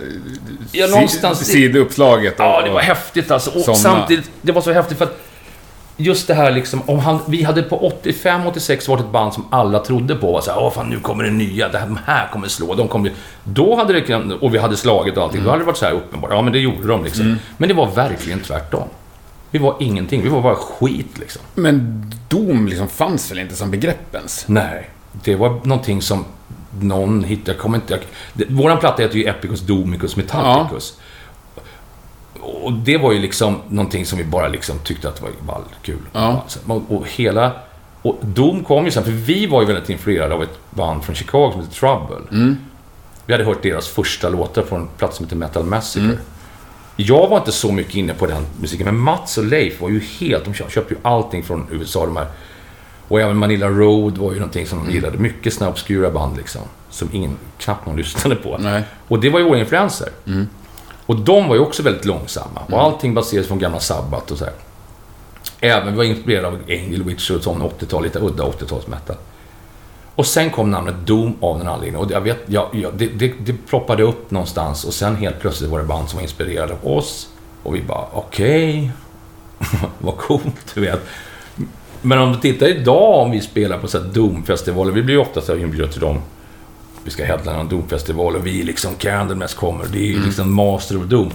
S1: Ja, någonstans-
S2: Sidouppslaget. och-
S1: Ja, det var häftigt alltså. Och
S2: Somna.
S1: samtidigt, det var så häftigt för att just det här liksom, om han, vi hade på 85-86 varit ett band som alla trodde på. Och så här, Åh fan, nu kommer det nya, det här, de här kommer slå. De kommer, då hade det och vi hade slagit och allting, då hade det varit så här uppenbart. Ja, men det gjorde de liksom. Men det var verkligen tvärtom. Vi var ingenting, vi var bara skit liksom.
S2: Men dom liksom fanns väl inte som begrepp ens?
S1: Nej, det var någonting som någon hittade. Jag kommer inte... Jag, det, våran platta heter ju Epicus Domicus Metallicus. Och det var ju liksom någonting som vi bara liksom tyckte att var ball, kul.
S2: Ja.
S1: Alltså, och, och hela... Och Dom kom ju sen, för vi var ju väldigt influerade av ett band från Chicago som heter Trouble. Vi hade hört deras första låtar från en plats som heter Metal Massacre. Jag var inte så mycket inne på den musiken, men Mats och Leif var ju helt... De köpte ju allting från USA, de här och även Manila Road var ju någonting som de gillade. Mycket såna obskura band liksom. Som ingen, knappt någon (laughs) lyssnade på.
S2: Nej.
S1: Och det var ju våra influenser. Och de var ju också väldigt långsamma. Och allting baserades från gamla Sabbath och så här. Även vi var inspirerade av Angel Witch och sån 80-tal, lite udda 80-talsmetal. Och sen kom namnet Doom av någon anledning. Och jag vet, ja, ja, det, det, det ploppade upp någonstans och sen helt plötsligt var det band som var inspirerade av oss. Och vi bara, okej. (laughs) Vad coolt, du vet. Men om du tittar idag om vi spelar på så Doom-festivaler. Vi blir ju ofta inbjudna till dem. Vi ska headlina en Doom-festival och vi är liksom Candlemass kommer. Det är ju liksom Master of Doom.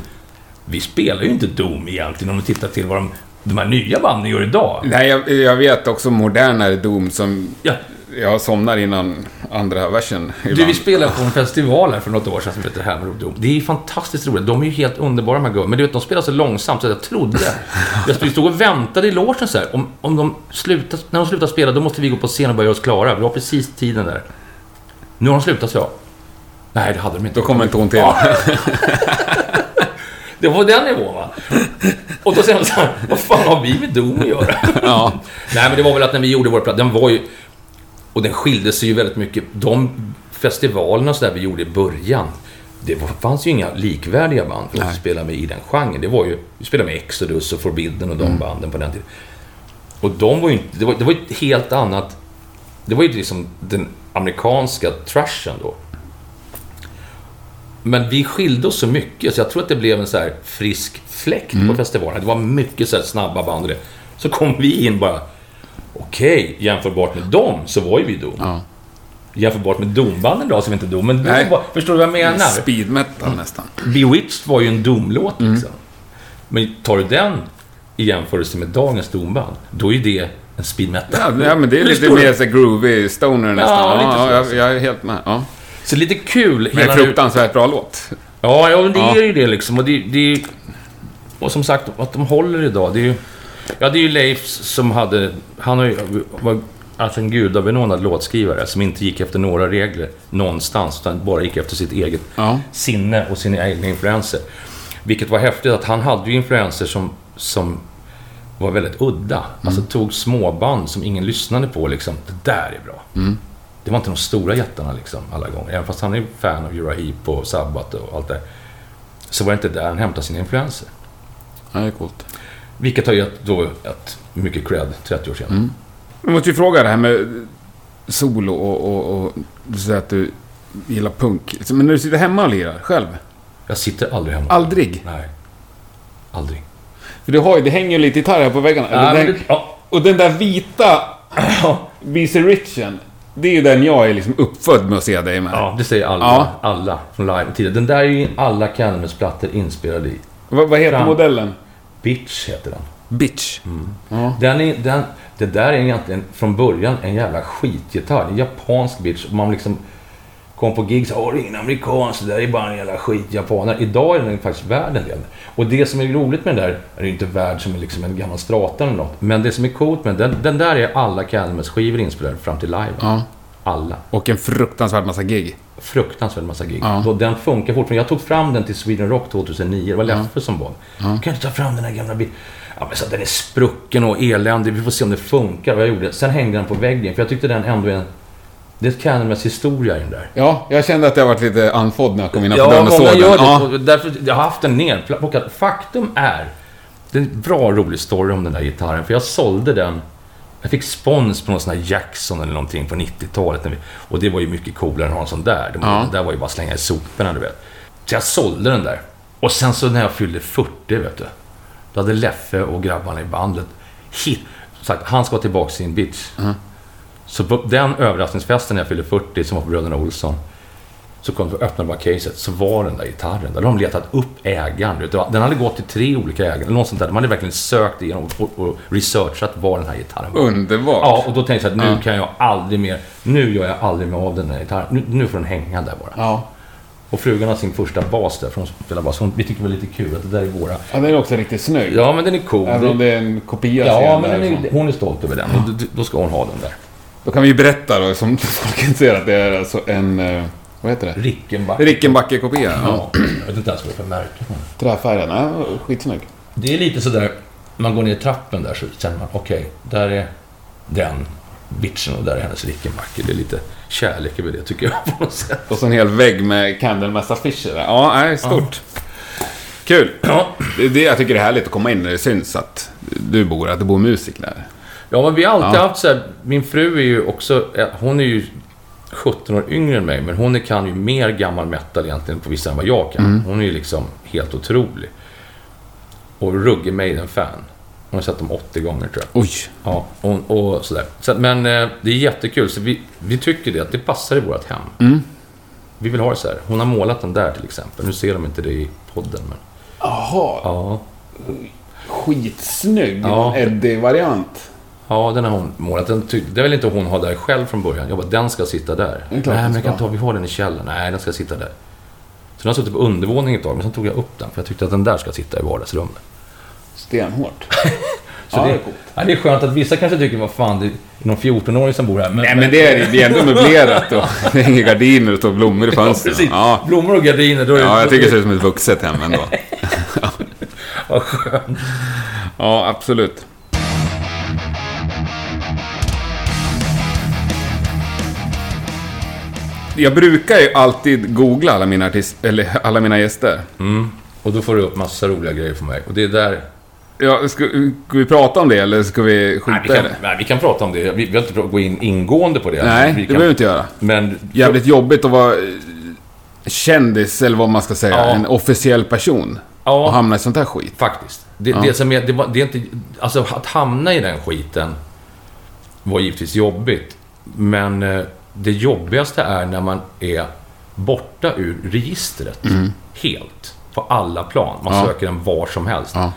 S1: Vi spelar ju inte Doom egentligen om du tittar till vad de, de här nya banden gör idag.
S2: Nej, jag, jag vet också modernare dom som...
S1: Ja,
S2: Jag somnar innan andra versen
S1: Du, vi spelade på en festival här för något år sedan som heter Hammer of Doom. Det är fantastiskt roligt. De är ju helt underbara de här gubbarna. Men du vet, de spelar så långsamt så jag trodde... jag stod och väntade i logen så här. Om, om de slutar, när de slutar spela, då måste vi gå på scen och börja göra oss klara. Vi har precis tiden där. Nu har de slutat, så jag. Nej, det hade de inte.
S2: Då kommer inte hon till.
S1: Det var den nivån, va? Och då säger de så här, vad fan har vi med Doom att göra?
S2: Ja.
S1: Nej, men det var väl att när vi gjorde vår platta, den var ju... Och den skilde sig ju väldigt mycket. De festivalerna så där vi gjorde i början, det var, fanns ju inga likvärdiga band för att spela med i den genren. Det var ju, vi spelade med Exodus och Forbidden och de banden på den tiden. Och de var ju inte, det var, det var ett helt annat, det var ju liksom den amerikanska trashen då. Men vi skilde oss så mycket, så jag tror att det blev en så här frisk fläkt på festivalen. Det var mycket så här snabba band och det. Så kom vi in bara, okej, jämförbart med dem så var ju vi dum.
S2: Ja.
S1: Jämförbart med dombanden då vi inte dum. Men
S2: Nej.
S1: förstår du vad jag menar?
S2: Speed metal nästan.
S1: Bewitched var ju en domlåt
S2: Mm.
S1: liksom. Men tar du den i jämförelse med dagens domband, då är det en speed metal.
S2: Ja, men det är lite mer så groovy stoner nästan.
S1: Ja, lite
S2: ja, jag, jag är helt med. Ja.
S1: Så lite kul.
S2: Men fruktansvärt bra låt.
S1: Ja, ja men det
S2: Ja.
S1: är ju det liksom. Och, det, det är, och som sagt, att de håller idag. Det är ju, ja, det är ju Leif som hade... Han har ju, var alltså en gudabenådad låtskrivare som inte gick efter några regler någonstans, utan bara gick efter sitt eget
S2: Ja.
S1: sinne och sina egna influenser. Vilket var häftigt, att han hade ju influenser som, som var väldigt udda. Alltså tog småband som ingen lyssnade på liksom. Det där är bra. Det var inte de stora jättarna liksom alla gånger. Även fast han är fan av Uriah Heep och Sabbath och allt det. Så var det inte där han hämtade sina influenser.
S2: ja, det är coolt.
S1: Vilket har gett då ett mycket cred 30 år senare.
S2: Jag måste ju fråga det här med solo och, och, och du säger att du gillar punk. Men när du sitter hemma och lirar själv?
S1: Jag sitter aldrig hemma.
S2: Aldrig?
S1: Nej. Aldrig.
S2: För du har ju, det hänger ju lite gitarr här på väggarna.
S1: Ja,
S2: den,
S1: det, ja,
S2: Och den där vita (clears throat) BC Richen, det är ju den jag är liksom uppfödd med att se dig med.
S1: ja, det säger alla.
S2: Ja.
S1: Alla från live tidigare. Den där är ju alla Candlemass-plattor inspelade i.
S2: Vad, vad heter
S1: Fram.
S2: modellen?
S1: Bitch heter den.
S2: Bitch. Ja.
S1: Den är, den, det där är egentligen från början en jävla skitgitarr. En japansk bitch. Och Man liksom kom på gigs och Åh, det är ingen amerikansk, det där är bara en jävla skit japaner. Idag är den faktiskt värd en del. Och det som är roligt med den där, är ju inte värd som liksom en gammal strata eller något. Men det som är coolt med den, den där är alla Candlemass-skivor inspelade fram till live.
S2: ja.
S1: Alla.
S2: Och en fruktansvärd massa gig.
S1: Fruktansvärt massa gig.
S2: Ja.
S1: Den funkar fortfarande. Jag tog fram den till Sweden Rock 2009. Det var Leffe som bad. Kan du ta fram den här gamla bilen? Ja, men så den är sprucken och eländig. Vi får se om det funkar. Och jag gjorde det. Sen hängde den på väggen. För jag tyckte den ändå är en... Det är ett Candlemass historia i den där.
S2: Ja, jag kände att jag varit lite andfådd när jag kom innanför
S1: Ja,
S2: dörren och såg den.
S1: det.
S2: Ja.
S1: Och därför, jag har haft den nerplockad. Faktum är... Det är en bra, rolig story om den där gitarren. För jag sålde den... Jag fick spons på någon sån här Jackson eller någonting på 90-talet. när vi- Och det var ju mycket coolare än att ha en sån där. Det,
S2: Ja.
S1: där var ju bara att slänga i soporna, du vet. Så jag sålde den där. Och sen så när jag fyllde 40, vet du. Då hade Leffe och grabbarna i bandet hit, sagt, han ska tillbaka till sin bitch. Så på den överraskningsfesten när jag fyllde 40, som var på Bröderna Olsson, så kom jag öppnade bara caset, så var den där gitarren där. Då hade de letat upp ägaren. Den hade gått till tre olika ägare, eller något sånt där. De hade verkligen sökt igenom och, och researchat var den här gitarren var.
S2: Underbart.
S1: Ja, och då tänkte jag att nu
S2: Ja.
S1: kan jag aldrig mer, nu gör jag aldrig mer av den här gitarren. Nu, nu får den hänga där bara.
S2: Ja.
S1: Och frugan har sin första bas där, för hon spelar bas. Hon, vi tycker det var lite kul att det där är våra.
S2: ja, den är också riktigt snygg.
S1: Ja, men den är cool.
S2: Även om det är en kopia
S1: ja, men är, hon är stolt över den. Och då, då ska hon ha den där.
S2: Då kan vi ju berätta då, som folk inte ser, att det är alltså en... Vad heter det?
S1: Rickenback.
S2: Rickenbacke-kopia. Ja.
S1: Ja, jag vet inte ens vad det är för märke.
S2: Träfärgen. Ja, skitsnygg.
S1: Det är lite sådär, man går ner i trappen där så känner man, okej, där är den bitchen och där är hennes Rickenbacker. Det är lite kärlek över det tycker jag på något sätt.
S2: Och så en hel vägg med Candlemass-affischer. där. Ja, nej, stort. Kul.
S1: Ja.
S2: Det är det jag tycker är härligt att komma in när det syns att du bor, att det bor musiker där.
S1: Ja, men vi har alltid
S2: Ja.
S1: haft så här, min fru är ju också, hon är ju 17 år yngre än mig, men hon är- kan ju mer gammal metal egentligen på vissa än vad jag kan. Hon är ju liksom helt otrolig. Och ruggig Maiden-fan. Hon har sett dem 80 gånger tror jag.
S2: Oj.
S1: Ja, och, och sådär. Så, men eh, det är jättekul, så vi, vi tycker det, att det passar i vårt hem.
S2: Mm.
S1: Vi vill ha det så här. Hon har målat den där till exempel. Nu ser de inte det i podden, men...
S2: Jaha.
S1: Ja,
S2: Skitsnygg.
S1: Ja.
S2: Eddie-variant.
S1: Ja den har hon målat. Den ty- det vill inte hon ha där själv från början. Jag bara, den ska sitta där. Nej, men jag kan ta, vi har den i källaren. Nej, den ska sitta där. Så den har suttit på undervåningen ett tag, men sen tog jag upp den. För jag tyckte att den där ska sitta i vardagsrummet.
S2: Stenhårt. (laughs)
S1: Så
S2: Ja,
S1: det,
S2: är coolt.
S1: ja, det är skönt att vissa kanske tycker, vad fan, det är någon 14-åring som bor här.
S2: Nej, men det är, det är ändå möblerat och (laughs) det hänger gardiner och blommor i fönstret.
S1: Precis.
S2: Ja,
S1: Blommor och gardiner, då är
S2: ja, jag tycker det ser ut som ett vuxet hem ändå. (laughs)
S1: Vad skönt.
S2: Ja, absolut. Jag brukar ju alltid googla alla mina, artist, eller alla mina gäster.
S1: Mm. Och då får du upp massa roliga grejer för mig. Och det är där...
S2: Ja, ska, ska vi prata om det eller ska vi skjuta
S1: Nej, vi kan,
S2: det?
S1: nej, vi kan prata om det. Vi vi behöver inte gå in ingående på det.
S2: Nej,
S1: vi
S2: det
S1: kan,
S2: behöver vi inte göra.
S1: Men...
S2: Jävligt jobbigt att vara eh, kändis, eller vad man ska säga.
S1: Ja.
S2: En officiell person.
S1: Ja.
S2: Och hamna i sånt här skit.
S1: Faktiskt. Det,
S2: Ja.
S1: det som är, det, det är inte... Alltså att hamna i den skiten var givetvis jobbigt. Men eh, det jobbigaste är när man är borta ur registret. Helt. På alla plan. Man
S2: Mm. Ja.
S1: söker den var som helst.
S2: Ja.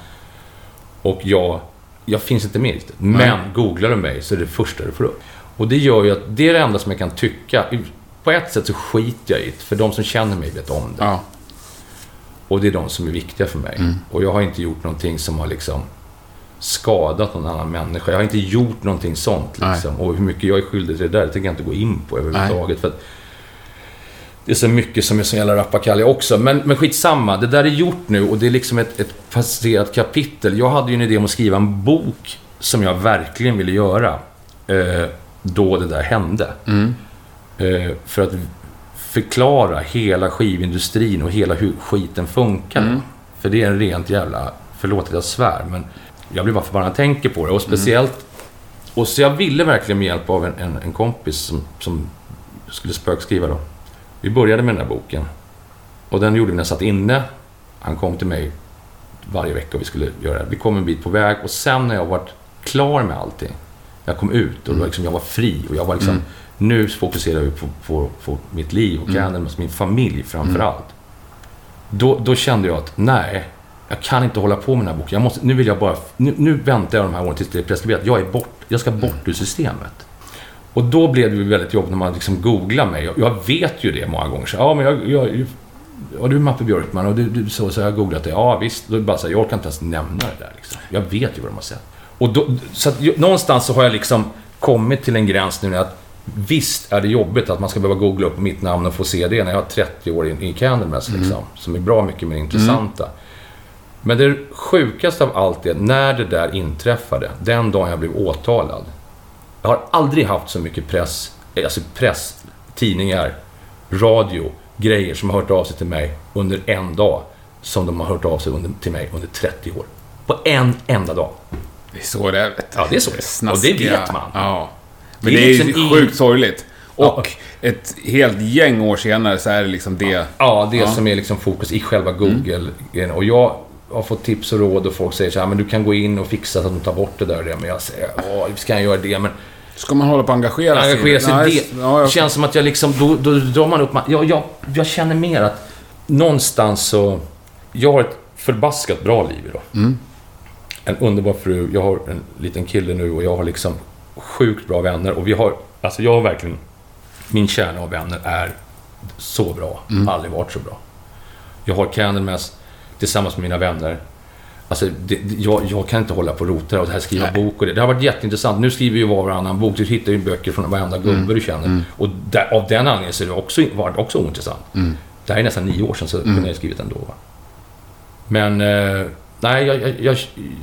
S1: Och jag, jag finns inte med i registret. Men googlar du mig så är det första du får upp. Och det gör ju att det är det enda som jag kan tycka. På ett sätt så skiter jag i det. För de som känner mig vet om det.
S2: Ja.
S1: Och det är de som är viktiga för mig.
S2: Mm.
S1: Och jag har inte gjort någonting som har liksom skadat någon annan människa. Jag har inte gjort någonting sånt. Liksom. Och hur mycket jag är skyldig till det där, det tänker jag inte gå in på överhuvudtaget. För att det är så mycket som är så jävla rappakalja också. Men, men skitsamma, det där är gjort nu och det är liksom ett, ett passerat kapitel. Jag hade ju en idé om att skriva en bok som jag verkligen ville göra. Eh, då det där hände.
S2: Mm.
S1: Eh, för att förklara hela skivindustrin och hela hur skiten funkar.
S2: Mm.
S1: För det är en rent jävla, förlåt att jag svär, men jag blir bara förbannad när jag tänker på det. Och speciellt, och så jag ville verkligen med hjälp av en, en, en kompis som, som skulle spökskriva då. Vi började med den här boken. Och den gjorde vi när jag satt inne. Han kom till mig varje vecka och vi skulle göra det. Vi kom en bit på väg och sen när jag varit klar med allting. Jag kom ut och då liksom, jag var fri och jag var liksom, nu fokuserar jag på, på, på mitt liv och Candlemass, min familj framför allt. Då, då kände jag att nej, jag kan inte hålla på med den här boken. Jag måste, nu vill jag bara, nu, nu väntar jag de här åren tills det är preskriberat. Jag är bort, jag ska bort ur systemet. Och då blev det ju väldigt jobbigt när man liksom googlar mig. Jag, vet ju det många gånger. Så, ja, men jag, jag, ja, du är Mappe Björkman och du, du så, så har jag googlat det. Ja, visst. Då är det bara så här, jag orkar inte ens nämna det där. Liksom. Jag vet ju vad de har sett. Och då, så att, någonstans så har jag liksom kommit till en gräns nu att visst är det jobbigt att man ska behöva googla upp mitt namn och få se det när jag har 30 år i, i Candlemass, liksom. Som är bra mycket mer intressanta. Men det sjukaste av allt är när det där inträffade, den dagen jag blev åtalad. Jag har aldrig haft så mycket press, alltså press, tidningar, radio, grejer som har hört av sig till mig under en dag som de har hört av sig under, till mig under 30 år. På en enda dag.
S2: Det är så det är. vet.
S1: Ja, det är så det är.
S2: Snaskiga.
S1: Och det vet man.
S2: Ja.
S1: Det
S2: Men
S1: är
S2: det är,
S1: liksom
S2: sjukt sorgligt.
S1: Ja.
S2: Och ett helt gäng år senare så är det liksom det.
S1: Ja, det
S2: Ja.
S1: som är liksom fokus i själva Google. Och jag har fått tips och råd och folk säger så här, men du kan gå in och fixa så att de tar bort det där och det. Men jag säger, ja, ska jag göra det? Men
S2: Ska man hålla på att engagera sig?
S1: engagera sig
S2: Nej,
S1: det.
S2: Ja, jag,
S1: känns som att jag liksom, då, då drar man upp... Jag, jag, jag känner mer att någonstans så... Jag har ett förbaskat bra liv idag.
S2: Mm.
S1: En underbar fru, jag har en liten kille nu och jag har liksom sjukt bra vänner. Och vi har... Alltså jag har verkligen... Min kärna av vänner är så bra.
S2: Mm.
S1: Aldrig varit så bra. Jag har Candlemass tillsammans med mina vänner. Alltså, det, jag, jag kan inte hålla på och rota och det här skriva
S2: Nej.
S1: bok och det. Det har varit jätteintressant. Nu skriver ju var och varannan bok. Du hittar ju böcker från varenda gubbe
S2: Mm.
S1: du känner. Och där, av den anledningen så är det också, var det också ointressant.
S2: Mm.
S1: Det här är nästan nio år sedan, så kunde jag skrivit ändå. Va? Men, eh, nej, jag, jag, jag,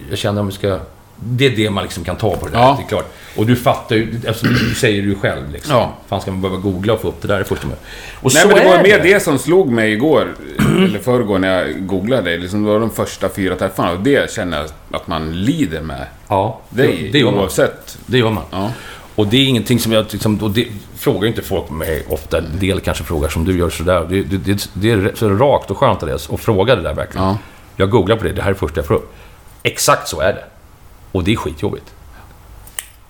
S1: jag känner om vi ska... Det är det man liksom kan ta på det där,
S2: Ja.
S1: det är klart. Och du fattar ju, eftersom du säger det ju själv liksom.
S2: Ja.
S1: Fan ska man behöva googla och få upp det där i första mötet? Och
S2: Nej,
S1: så
S2: men det var mer det som slog mig igår, (clears throat) eller förrgår när jag googlade dig. Liksom, det var de första fyra träffarna och det känner jag att man lider med
S1: Ja,
S2: dig
S1: det gör man.
S2: oavsett.
S1: Det gör man.
S2: Ja.
S1: Och det är ingenting som jag... Liksom, och det frågar ju inte folk mig ofta. En del kanske frågar som du gör sådär. Det, det, det, det är så rakt och skönt det. Och fråga det där verkligen.
S2: Ja.
S1: Jag googlar på det. Det här är det första jag får upp. Exakt så är det. Och det är skitjobbigt.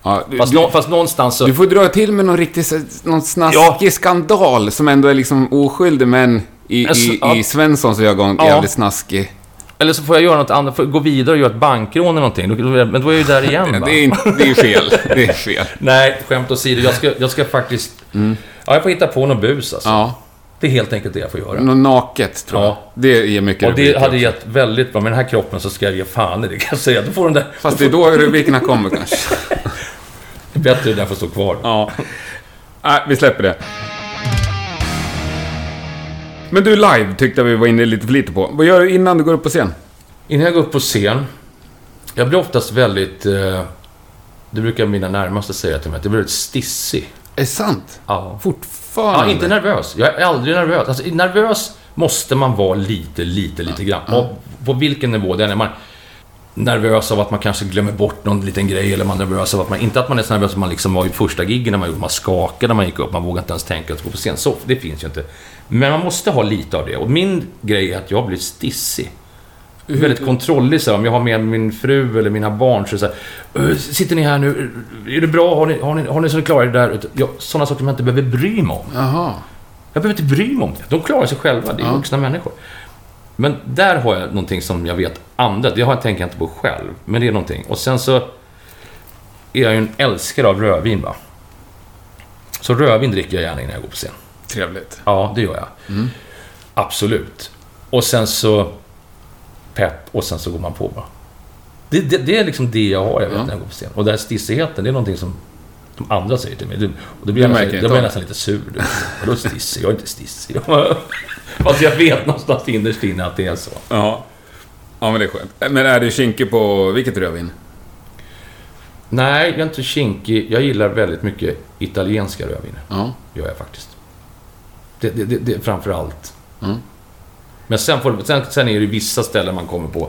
S2: Ja, du,
S1: Fast, nå, fast någonstans så...
S2: du får dra till med någon riktig, så- någon snaskig skandal som ändå är liksom oskyldig men i,
S1: Alltså,
S2: i,
S1: ja.
S2: i Svenssons ögon
S1: Ja.
S2: jävligt snaskig.
S1: Eller så får jag göra något annat. Får gå vidare och göra ett bankrån eller någonting. Men då är jag ju där igen va?
S2: Det är, inte- det är fel. Det är fel. (laughs)
S1: Nej, skämt åsido. Jag ska, jag ska faktiskt... Ja, jag får hitta på något bus alltså.
S2: Ja.
S1: Det är helt enkelt det jag får göra.
S2: Något naket, tror jag.
S1: Ja.
S2: Det ger mycket
S1: Och det
S2: rubriker
S1: hade
S2: också.
S1: gett väldigt bra. Med den här kroppen så ska jag ge fan i det kan jag säga. Då får den där...
S2: Fast det är då rubrikerna kommer kanske. (laughs)
S1: Det är bättre den får stå kvar.
S2: Ja. Nej, vi släpper det. Men du, live tyckte vi var inne lite för lite på. Vad gör du innan du går upp på scen?
S1: Innan jag går upp på scen. Jag blir oftast väldigt... Eh, det brukar mina närmaste säga till mig. Att jag blir väldigt stissig.
S2: Är det sant?
S1: Ja.
S2: Fort, fortfarande?
S1: Ja, inte nervös. Jag är aldrig nervös. Alltså, nervös måste man vara lite, lite, lite grann. Och på vilken nivå det är. När man nervös av att man kanske glömmer bort någon liten grej. Eller man är nervös av att man... Inte att man är så nervös som man liksom var i första giggen när man gjorde. Man skakade när man gick upp. Man vågade inte ens tänka att gå på scen. Så, det finns ju inte. Men man måste ha lite av det. Och min grej är att jag blir stissig. Väldigt kontrollig så här, Om jag har med min fru eller mina barn så är det så här, "Ö, Sitter ni här nu? Är det bra? Har ni, har ni, har ni så ni klarar er där? Jag, sådana saker som jag inte behöver bry mig om.
S2: Jaha.
S1: Jag behöver inte bry mig om det. De klarar sig själva. Det är
S2: Ja.
S1: vuxna människor. Men där har jag någonting som jag vet andra, det har jag tänker jag inte på själv. Men det är någonting. Och sen så är jag ju en älskare av rödvin va. Så rödvin dricker jag gärna innan jag går på scen.
S2: Trevligt.
S1: Ja, det gör jag. Absolut. Och sen så pepp och sen så går man på bara. Det, det, det är liksom det jag har jag vet, när jag går på scen. Och den här stissigheten, det är någonting som de andra säger till mig. Och då blir jag, nästan, då blir jag nästan lite sur. Du. Vadå stissig? Jag är inte stissig. (laughs) Fast jag vet någonstans innerst inne att det är så.
S2: Ja. Ja, men det är skönt. Men är det kinke på vilket rödvin?
S1: Nej, jag är inte kinkig. Jag gillar väldigt mycket italienska rödviner.
S2: Ja.
S1: gör jag faktiskt. Det, det, det, det framför allt.
S2: Mm.
S1: Men sen, får, sen, sen är det vissa ställen man kommer på.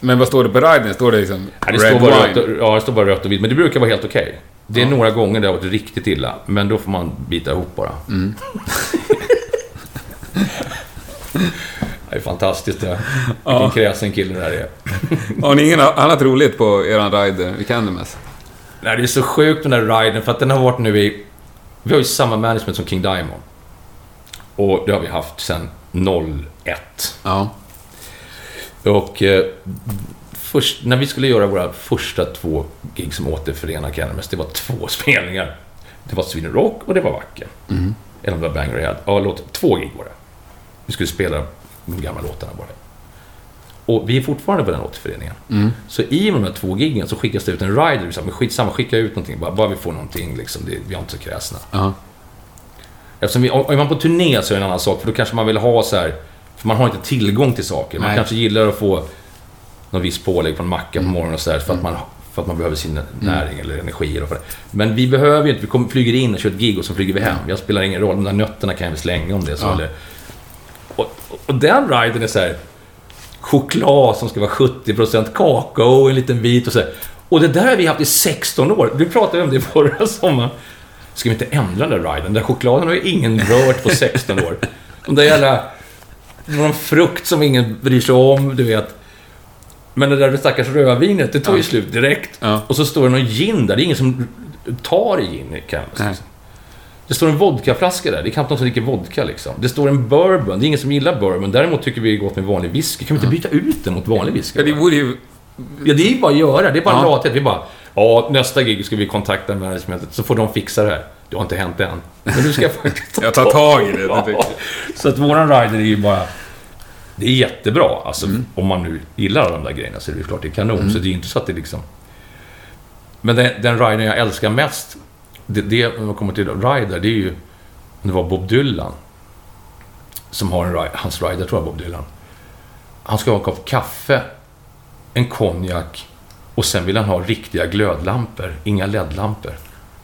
S2: Men vad står det på riden? Står det liksom
S1: Ja, det,
S2: red
S1: står bara
S2: wine?
S1: rött, och- ja, det står bara rött och vitt, men det brukar vara helt okej. Det är några gånger det har varit riktigt illa, men då får man bita ihop bara.
S2: Mm. (laughs)
S1: det är fantastiskt det. Vilken kräsen kille det där är. (laughs)
S2: Har ni ingen annat roligt på eran ride? Vi kan det mest.
S1: Nej, det är så sjukt den där riden, för att den har varit nu i... Vi har ju samma management som King Diamond. Och det har vi haft sedan 01.
S2: Ja.
S1: Och eh, först, när vi skulle göra våra första två gig som återförenade Cannabis, det var två (laughs) spelningar. Det var Sweden Rock och det var Vacker. Eller om det var Bang Rehab. Ja, låt, två gig var det. Vi skulle spela de gamla låtarna bara. Och vi är fortfarande på den återföreningen. Så i de här två giggen så skickas det ut en rider. Men skitsamma, skicka ut någonting. Bara, bara vi får någonting liksom. Det, vi har inte så kräsna.
S2: Ja.
S1: Eftersom vi, om är man på turné så är det en annan sak, för då kanske man vill ha så här... För man har inte tillgång till saker. Man
S2: Nej.
S1: kanske gillar att få någon viss pålägg på en macka på morgonen och så där, för, att man, för att man behöver sin näring eller energi. Eller för det. Men vi behöver ju inte, vi kommer, flyger in och kör ett gig och så flyger vi hem. Jag spelar ingen roll, de där nötterna kan jag väl slänga om det så.
S2: Ja.
S1: Eller, och, och den riden är så här choklad som ska vara 70% kakao en liten bit och så här. Och det där har vi haft i 16 år. Vi pratade om det (laughs) förra sommaren. Ska vi inte ändra den där riden? Den där chokladen har ju ingen rört på 16 år. De där jävla... Någon frukt som ingen bryr sig om, du vet. Men det där stackars rödvinet, det tar ju slut direkt. Och så står det någon gin där. Det är ingen som tar i gin. Liksom. Det står en vodkaflaska där. Det är knappt någon som dricker vodka liksom. Det står en bourbon. Det är ingen som gillar bourbon. Däremot tycker vi det är gott med vanlig whisky. Kan vi inte byta ut den mot vanlig whisky?
S2: Ja, det vore ju...
S1: Ja, det är ju bara att göra. Det är bara
S2: ja.
S1: lathet. Vi bara, ja, nästa gig ska vi kontakta managementet, så får de fixa det här. Det har inte hänt än. Men nu ska faktiskt (laughs)
S2: Jag tar tag i det. det.
S1: Så att våran rider är ju bara... Det är jättebra. Alltså, om man nu gillar alla de där grejerna så är det ju klart det är kanon. Så det är inte så att det liksom... Men den, den ridern jag älskar mest, det, det, man kommer till rider, det är ju... Det var Bob Dylan. Som har en rider, hans rider tror jag Bob Dylan. Han ska ha en kopp kaffe, en konjak och sen vill han ha riktiga glödlampor, inga LED-lampor.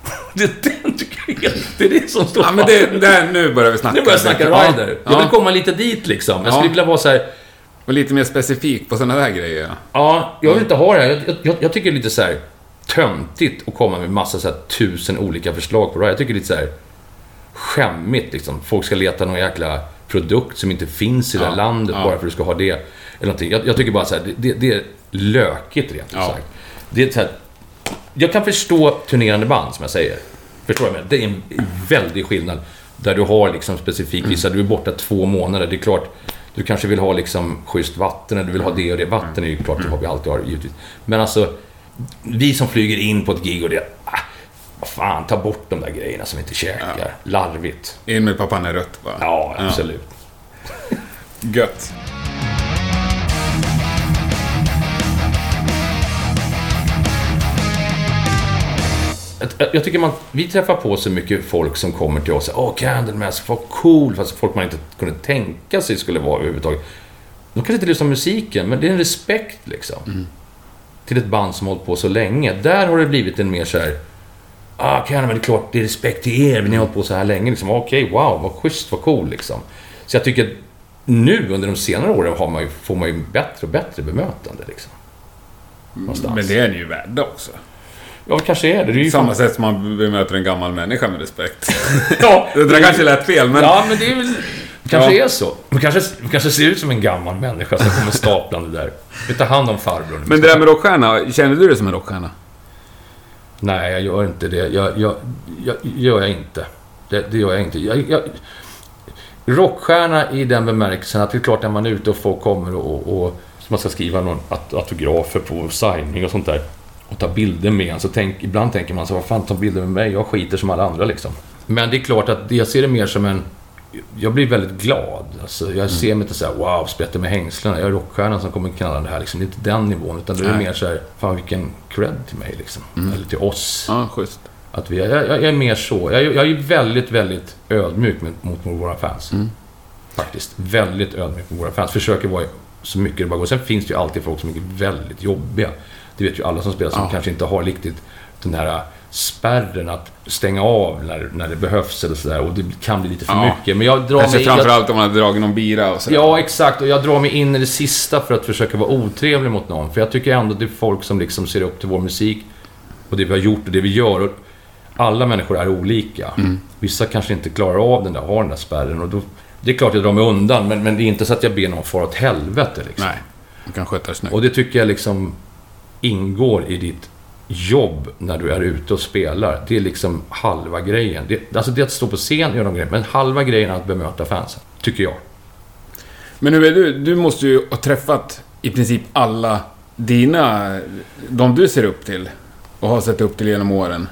S1: (laughs) Det, den tycker jag är, det är det som står
S2: Ja, men det, där, nu börjar vi snacka.
S1: nu börjar jag snacka
S2: Ja,
S1: rider. Jag vill
S2: Ja,
S1: komma lite dit liksom. Jag
S2: Ja.
S1: skulle vilja vara så här.
S2: och lite mer specifik på sådana där grejer.
S1: Ja, jag vill inte ha det här. Jag, jag, jag tycker det är lite så här töntigt att komma med massa så här tusen olika förslag på rider. Jag tycker det är lite så här skämmigt liksom. Folk ska leta någon jäkla produkt som inte finns i det här
S2: Ja,
S1: landet
S2: ja.
S1: bara för att du ska ha det. Eller någonting. Jag, jag tycker bara så här, det, det, det är lökigt rent
S2: Ja.
S1: sagt. Det är så här, jag kan förstå turnerande band, som jag säger. Förstår du? jag? Det är en väldig skillnad. Där du har liksom specifikt vissa, du är borta två månader. Det är klart, du kanske vill ha liksom schysst vatten, eller du vill ha det och det. Vatten är ju klart, det har vi alltid har givetvis. Men alltså, vi som flyger in på ett gig och det... Ah, vad fan, ta bort de där grejerna som vi inte käkar. Larvigt.
S2: In med pappan är rött bara.
S1: Ja, absolut.
S2: Gött.
S1: Jag, tycker man, vi träffar på så mycket folk som kommer till oss och säger Åh, Candlemask, vad cool! Fast folk man inte kunde tänka sig skulle vara överhuvudtaget. De kanske inte lyssnar på musiken, men det är en respekt liksom. Till ett band som hållit på så länge. Där har det blivit en mer så här... ah, men det är klart, det är respekt till er, men ni har hållit på så här länge. Liksom. Okej, wow, vad schysst, vad cool liksom. Så jag tycker att nu under de senare åren har man ju, får man ju bättre och bättre bemötande liksom. Någonstans.
S2: Men det är ni ju värda också.
S1: Ja, kanske är det. det är ju
S2: Samma
S1: fan-
S2: sätt som man bemöter en gammal människa med respekt. (laughs)
S1: Ja,
S2: Det där kanske lät fel, men...
S1: Ja, men det är väl... kanske
S2: Ja.
S1: är så. Man kanske, man kanske ser ut som en gammal människa som kommer staplande där. Vi tar hand om farbrorn.
S2: Men det där med rockstjärna, känner du dig som en rockstjärna?
S1: Nej, jag gör inte det. Jag, jag, jag, gör jag inte. Det, det gör jag inte. Jag, jag, rockstjärna i den bemärkelsen att det är klart när man är ute och folk kommer och, och man ska skriva någon aut- autografer på signing och sånt där och ta bilder med en, så tänk, ibland tänker man så vad fan ta bilder med mig? Jag skiter som alla andra liksom. Men det är klart att jag ser det mer som en... Jag blir väldigt glad. Alltså, jag ser mig inte såhär wow, sprätter med hängslena. Jag är rockstjärnan som kommer knalla det här. Liksom. Det är inte den nivån. Utan det är mer så här, fan vilken cred till mig liksom. Eller till oss.
S2: Ja, schysst.
S1: Att vi, jag, jag, jag är mer så. Jag, jag är väldigt, väldigt ödmjuk mot, mot våra fans. Faktiskt. Väldigt ödmjuk mot våra fans. Försöker vara så mycket det bara går. Sen finns det ju alltid folk som är väldigt jobbiga. Det vet ju alla som spelar som
S2: Ja.
S1: kanske inte har riktigt den här spärren att stänga av när, när det behövs eller sådär. Och det kan bli lite för
S2: Ja.
S1: mycket. Men jag drar
S2: Kanske
S1: mig... Jag,
S2: framförallt om man har dragit någon bira och sådär.
S1: Ja, exakt. Och jag drar mig in i det sista för att försöka vara otrevlig mot någon. För jag tycker ändå att det är folk som liksom ser upp till vår musik och det vi har gjort och det vi gör. Och alla människor är olika. Vissa kanske inte klarar av den där, har den där spärren. Och då, det är klart jag drar mig undan, men, men det är inte så att jag ber någon fara åt helvete. Liksom.
S2: Nej, man kan sköta det snyggt.
S1: Och det tycker jag liksom ingår i ditt jobb när du är ute och spelar. Det är liksom halva grejen. Det, alltså det att stå på scen göra de grejerna, men halva grejen är att bemöta fansen. Tycker jag.
S2: Men hur är du? Du måste ju ha träffat i princip alla dina... De du ser upp till. Och har sett upp till genom åren.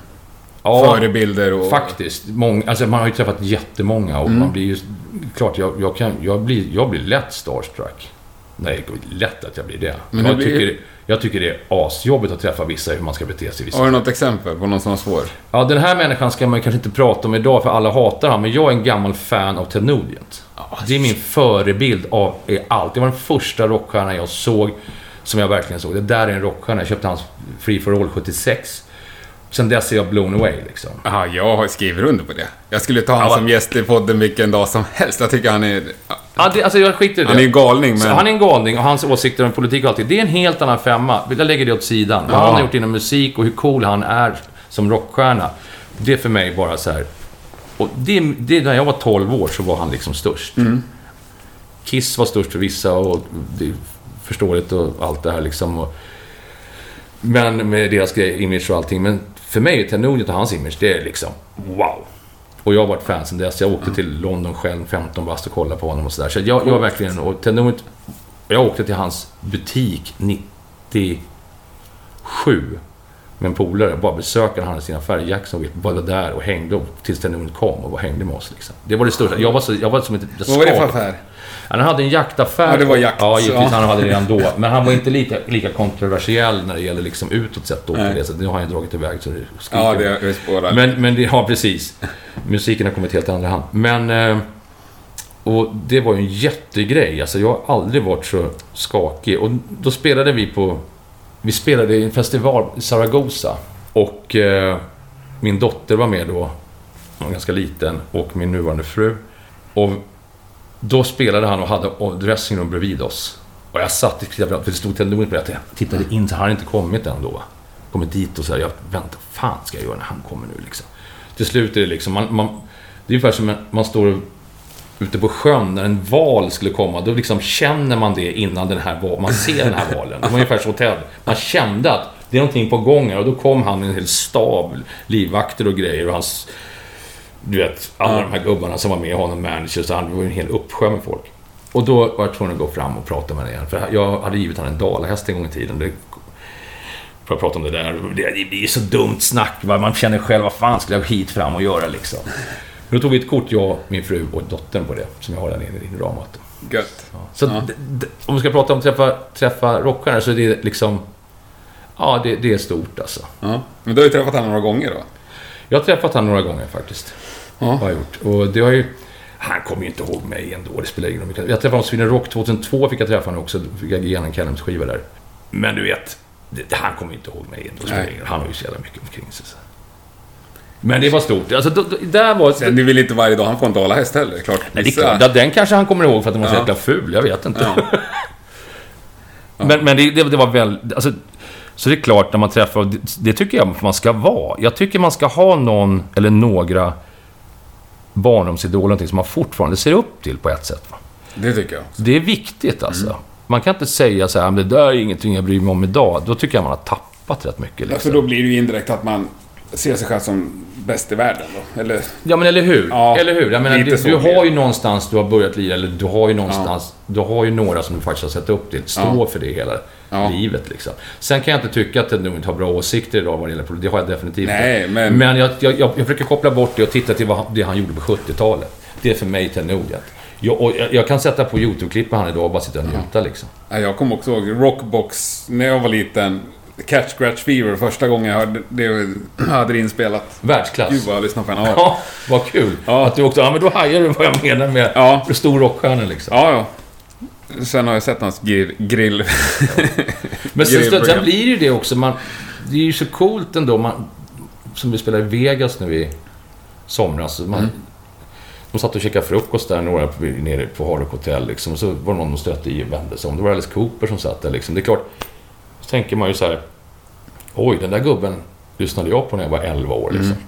S2: Förebilder och...
S1: Faktiskt. Många, alltså man har ju träffat jättemånga och
S2: Mm.
S1: man blir ju... Klart, jag, jag, kan, jag, blir, jag blir lätt starstruck. Nej, lätt att jag blir det.
S2: Men
S1: jag,
S2: blir-
S1: tycker, jag tycker det är asjobbigt att träffa vissa, hur man ska bete sig vissa
S2: Har du något exempel på någon som var svår?
S1: Ja, den här människan ska man kanske inte prata om idag för alla hatar han, men jag är en gammal fan av Ted Nugent. Det är min förebild av allt. Det var den första rockstjärnan jag såg, som jag verkligen såg. Det där är en rockstjärna. Jag köpte hans Free for All 76. Sen dess är jag blown away liksom.
S2: Jaha, jag har skrivit under på det. Jag skulle ta honom
S1: Ja,
S2: som gäst i podden vilken dag som helst. Jag tycker han är...
S1: Ja, det, alltså jag skiter i det.
S2: Han är ju galning,
S1: Så
S2: men...
S1: han är en galning och hans åsikter om politik och allting. Det är en helt annan femma. Jag lägger det åt sidan. Vad han har gjort inom musik och hur cool han är som rockstjärna. Det är för mig bara så här. Och det, det, när jag var 12 år så var han liksom störst. Kiss var störst för vissa och det förståeligt och allt det här liksom. Och, men med deras grej, image och allting. Men för mig är Ted Nugent och hans image, det är liksom wow. Och jag har varit fan sen dess. Jag åkte till London själv, 15 bast och kollade på honom och sådär. Så jag, jag verkligen... Och Nugent... Jag åkte till hans butik 97 med en polare. Bara besökte han hade sina affärer. Jackson var där och hängde och- tills Nugent kom och var- hängde med oss. Liksom. Det var det största. Jag var, så, jag var som ett... Jag
S2: Vad var det för affär?
S1: Han hade en jaktaffär.
S2: Ja, det var jakt.
S1: Ja, givetvis.
S2: Ja.
S1: Han hade det redan då. Men han var inte lika, lika kontroversiell när det gäller liksom utåt sett då.
S2: Nej.
S1: Det. Så nu har han dragit iväg så det skriker.
S2: Ja, det jag spårar.
S1: Men, men det, ja, precis. Musiken har kommit helt i andra hand. Men... Eh, och det var ju en jättegrej. Alltså jag har aldrig varit så skakig. Och då spelade vi på... Vi spelade i en festival i Zaragoza. Och eh, min dotter var med då. Hon var ganska liten. Och min nuvarande fru. Och då spelade han och hade dressingrum bredvid oss. Och jag satt i för det stod Ted Nugent på det. att Jag tittade in, så han hade inte kommit än då. Kommit dit och så här, jag väntar, fan ska jag göra när han kommer nu liksom? Till slut är det liksom, man, man, det är ungefär som när man står ute på sjön när en val skulle komma. Då liksom känner man det innan den här valen. man ser den här valen. Det var ungefär så Ted. Man kände att det är någonting på gång här och då kom han med en hel stab livvakter och grejer och hans du vet, alla de här gubbarna som var med honom, managers, så han var ju en hel uppsjö med folk. Och då var jag tvungen att gå fram och prata med honom igen. För jag hade givit honom en dalahäst en gång i tiden. Det, för att prata om det där. Det, blir så dumt snack. va. Man känner själv, vad fan skulle jag hit fram och göra liksom? Men då tog vi ett kort, jag, min fru och dottern på det, som jag har där nere i ramat.
S2: Gött.
S1: Så
S2: Ja.
S1: d- d- om vi ska prata om träffa, träffa rockstjärnor så är det liksom... Ja, det, det är stort alltså.
S2: Ja. Men du har ju träffat honom några gånger då?
S1: Jag har träffat honom några gånger faktiskt.
S2: Ja.
S1: Har jag gjort. Och det har ju... Han kommer ju inte ihåg mig ändå, det spelar ingen roll. Jag träffade honom i Sweden Rock 2002, fick jag träffa honom också. Fick jag ge honom en Callums-skiva där. Men du vet, det, han kommer ju inte ihåg mig ändå. Han har ju så jävla mycket omkring sig. Så. Men det var stort. Alltså, då, då, där var...
S2: Sen det väl inte varje dag, han får inte hålla häst heller. Klart.
S1: Nej, det är klart. Ja, Den kanske han kommer ihåg för att den var så
S2: Ja.
S1: jäkla ful. Jag vet inte.
S2: Ja. (laughs)
S1: Men, men det, det, det var väl... Alltså, så det är klart, när man träffar... Det, det tycker jag man ska vara. Jag tycker man ska ha någon eller några barndomsidoler, någonting som man fortfarande ser upp till på ett sätt. Va?
S2: Det tycker jag.
S1: Det är viktigt alltså.
S2: Mm.
S1: Man kan inte säga så här, men det där är ingenting jag bryr mig om idag. Då tycker jag man har tappat rätt mycket.
S2: Ja,
S1: Liksom.
S2: för då blir det ju indirekt att man ser sig själv som bäst i världen då. Eller?
S1: Ja, men eller hur?
S2: Ja,
S1: eller hur? Jag menar, du, du har ju någonstans du har börjat lira, eller du har ju någonstans... Du har ju några som du faktiskt har sett upp till. Stå
S2: Ja.
S1: för det hela
S2: Ja.
S1: livet liksom. Sen kan jag inte tycka att du inte har bra åsikter idag vad det gäller politik. Det har jag definitivt
S2: Nej,
S1: inte.
S2: men-
S1: Men jag, jag, jag, jag försöker koppla bort det och titta till vad, han- det han gjorde på 70-talet. Det är för mig Ted Nugent. Jag, och jag, jag kan sätta på YouTube-klipp med han idag och bara sitta och njuta liksom.
S2: Ja, jag kommer också ihåg Rockbox när jag var liten. Catch Scratch Fever, första gången jag hörde det, (clears throat) hade det inspelat.
S1: Världsklass.
S2: Gud vad jag lyssnade på den. Ja,
S1: Ja, vad kul.
S2: Ja.
S1: Att du också... Ja, men då hajar du vad jag menar med
S2: Ja.
S1: stor rockstjärna liksom.
S2: ja. ja. Sen har jag sett hans grill. grill. (laughs)
S1: Men sen, sen blir det ju det också. Man, det är ju så coolt ändå. Man, som vi spelade i Vegas nu i somras. Man,
S2: Mm.
S1: De satt och käkade frukost där, några nere på Hardrock Hotel. Liksom, och så var det någon de stötte i och vände sig om. Det var Alice Cooper som satt där. Liksom. Det är klart, tänker man ju så här. Oj, den där gubben lyssnade jag på när jag var 11 år. Liksom.
S2: Mm.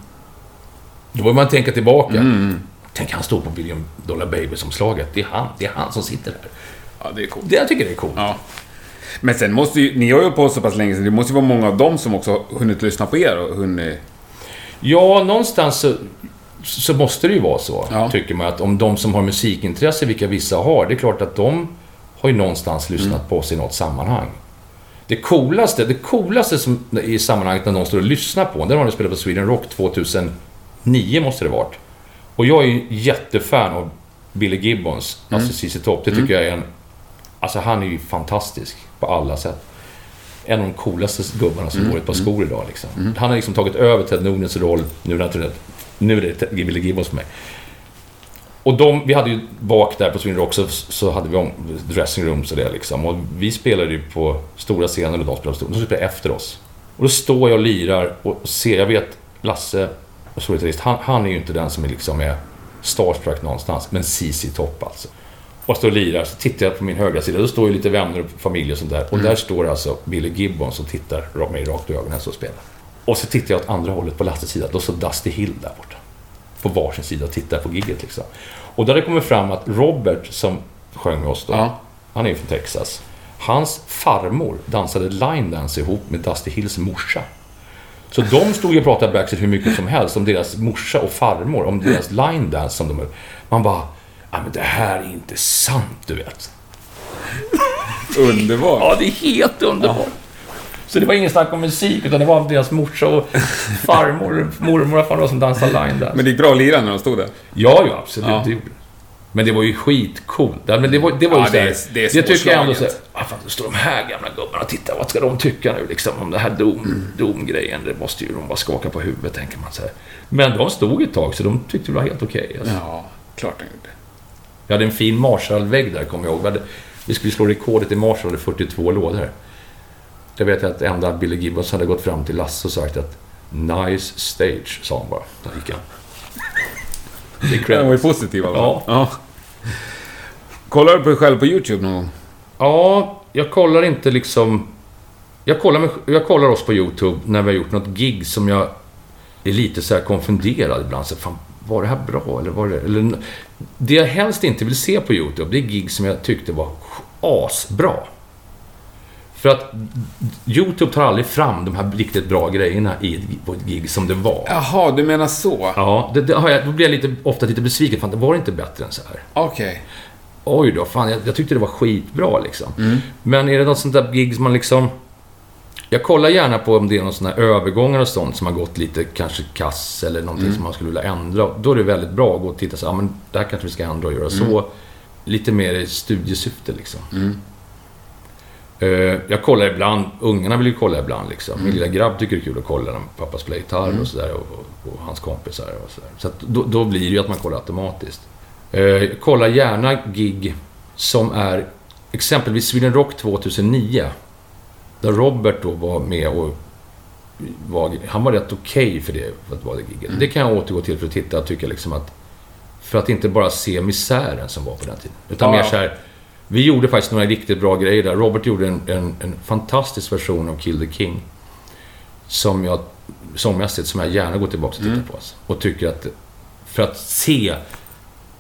S1: Då börjar man tänka tillbaka. Tänk, han står på Billion Dollar Baby-omslaget. Det är han. Det är han som sitter där.
S2: Ja, det är coolt.
S1: Det, jag tycker det är coolt.
S2: Ja. Men sen måste ju, ni har ju på så pass länge sedan, det måste ju vara många av dem som också hunnit lyssna på er och hunnit...
S1: Ja, någonstans så, så måste det ju vara så,
S2: Ja.
S1: tycker man. Att om de som har musikintresse, vilka vissa har, det är klart att de har ju någonstans lyssnat
S2: Mm.
S1: på oss i något sammanhang. Det coolaste, det coolaste som, i sammanhanget när någon står och lyssnar på, det var när de spelade på Sweden Rock 2009, måste det varit. Och jag är ju jättefan av Billy Gibbons,
S2: Mm.
S1: alltså ZZ Top. Det tycker jag är en... Alltså han är ju fantastisk på alla sätt. En av de coolaste gubbarna som går i ett par skor idag. Liksom. Han har liksom tagit över Ted Nugents roll. Nu, är det- nu är det Billy Gibbons för mig. Och de, vi hade ju bak där på Sweden Rock så, så hade vi om dressing rooms och det liksom. Och vi spelade ju på stora scener och de spelade på stora. De spelade efter oss. Och då står jag och lirar och ser, jag vet Lasse, och så gitarrist, han, han är ju inte den som är liksom är starstruck någonstans. Men CC Topp alltså. Och står och lirar, så tittar jag på min högra sida. Då står ju lite vänner och familj och sånt där. Och där står alltså Billy Gibbons och tittar mig rakt i ögonen så spelar. Och så tittar jag åt andra hållet på Lasses sida. Då står Dusty Hill där borta. På varsin sida och tittar på gigget liksom. Och där det kommer fram att Robert som sjöng med oss då.
S2: Ja.
S1: Han är ju från Texas. Hans farmor dansade line dance ihop med Dusty Hills morsa. Så de stod ju och pratade backstage hur mycket som helst om deras morsa och farmor, om deras line dance som de Man bara, ja men det här är inte sant, du vet.
S2: Underbart!
S1: Ja, det är helt underbart. Så det var ingen snack om musik, utan det var deras morsa och farmor, mormor och farmor som dansade line dance.
S2: Men det gick bra att lira när de stod där.
S1: Ja, ja, absolut.
S2: Ja.
S1: Det gjorde det. Men det var ju skitcoolt. Men det var, det var ju
S2: Ja,
S1: så
S2: det det är
S1: det tycker jag ändå så här,
S2: svårslaget.
S1: ah, fan, då står de här gamla gubbarna och tittar. Vad ska de tycka nu liksom om det här dom, domgrejen? Det måste ju de bara skaka på huvudet, tänker man så här. Men de stod ett tag, så de tyckte det var helt okej. alltså.
S2: Ja, klart han gjorde.
S1: Jag hade en fin Marshall-vägg där, kommer jag ihåg. Vi, skulle slå rekordet i Marshall, hade 42 lådor. Jag vet att enda Billy Gibbons hade gått fram till Lasse och sagt att Nice stage, sa han bara. Där gick han. Det är (laughs) cred.
S2: var ju positiv
S1: Ja.
S2: ja. Kollar du på dig själv på YouTube någon gång?
S1: Ja, jag kollar inte liksom... Jag kollar, mig, jag kollar oss på YouTube när vi har gjort något gig som jag är lite så här konfunderad ibland. Så fan, var det här bra? Eller var det... Eller, det jag helst inte vill se på YouTube, det är gig som jag tyckte var asbra. För att YouTube tar aldrig fram de här riktigt bra grejerna i på ett gig som det var.
S2: Jaha, du menar så?
S1: Ja, det, det har jag, då blir jag lite, ofta lite besviken. Fan, det var inte bättre än så här.
S2: Okej.
S1: Oj då, fan jag, jag tyckte det var skitbra liksom. Men är det något sånt där gig som man liksom... Jag kollar gärna på om det är någon sån här övergångar och sånt som har gått lite kanske kass eller någonting som man skulle vilja ändra. Då är det väldigt bra att gå och titta så ja men det här kanske vi ska ändra och göra så. Lite mer i studiesyfte liksom. Eh, jag kollar ibland, ungarna vill ju kolla ibland liksom. Min lilla grabb tycker det är kul att kolla när pappa spelar gitarr och sådär och, och, hans kompisar och sådär. Så att då, då blir det ju att man kollar automatiskt. Eh, kolla gärna gig som är exempelvis Sweden Rock 2009. Där Robert då var med och var, han var rätt okej för det, för att vara det giget. Det kan jag återgå till för att titta och tycka liksom att... För att inte bara se misären som var på den tiden. Utan
S2: Ja,
S1: mer så här. Vi gjorde faktiskt några riktigt bra grejer där. Robert gjorde en, en, en fantastisk version av Kill the King. Som jag, sångmässigt, som jag gärna går tillbaka och tittar
S2: Mm.
S1: på. Alltså. Och tycker att, för att se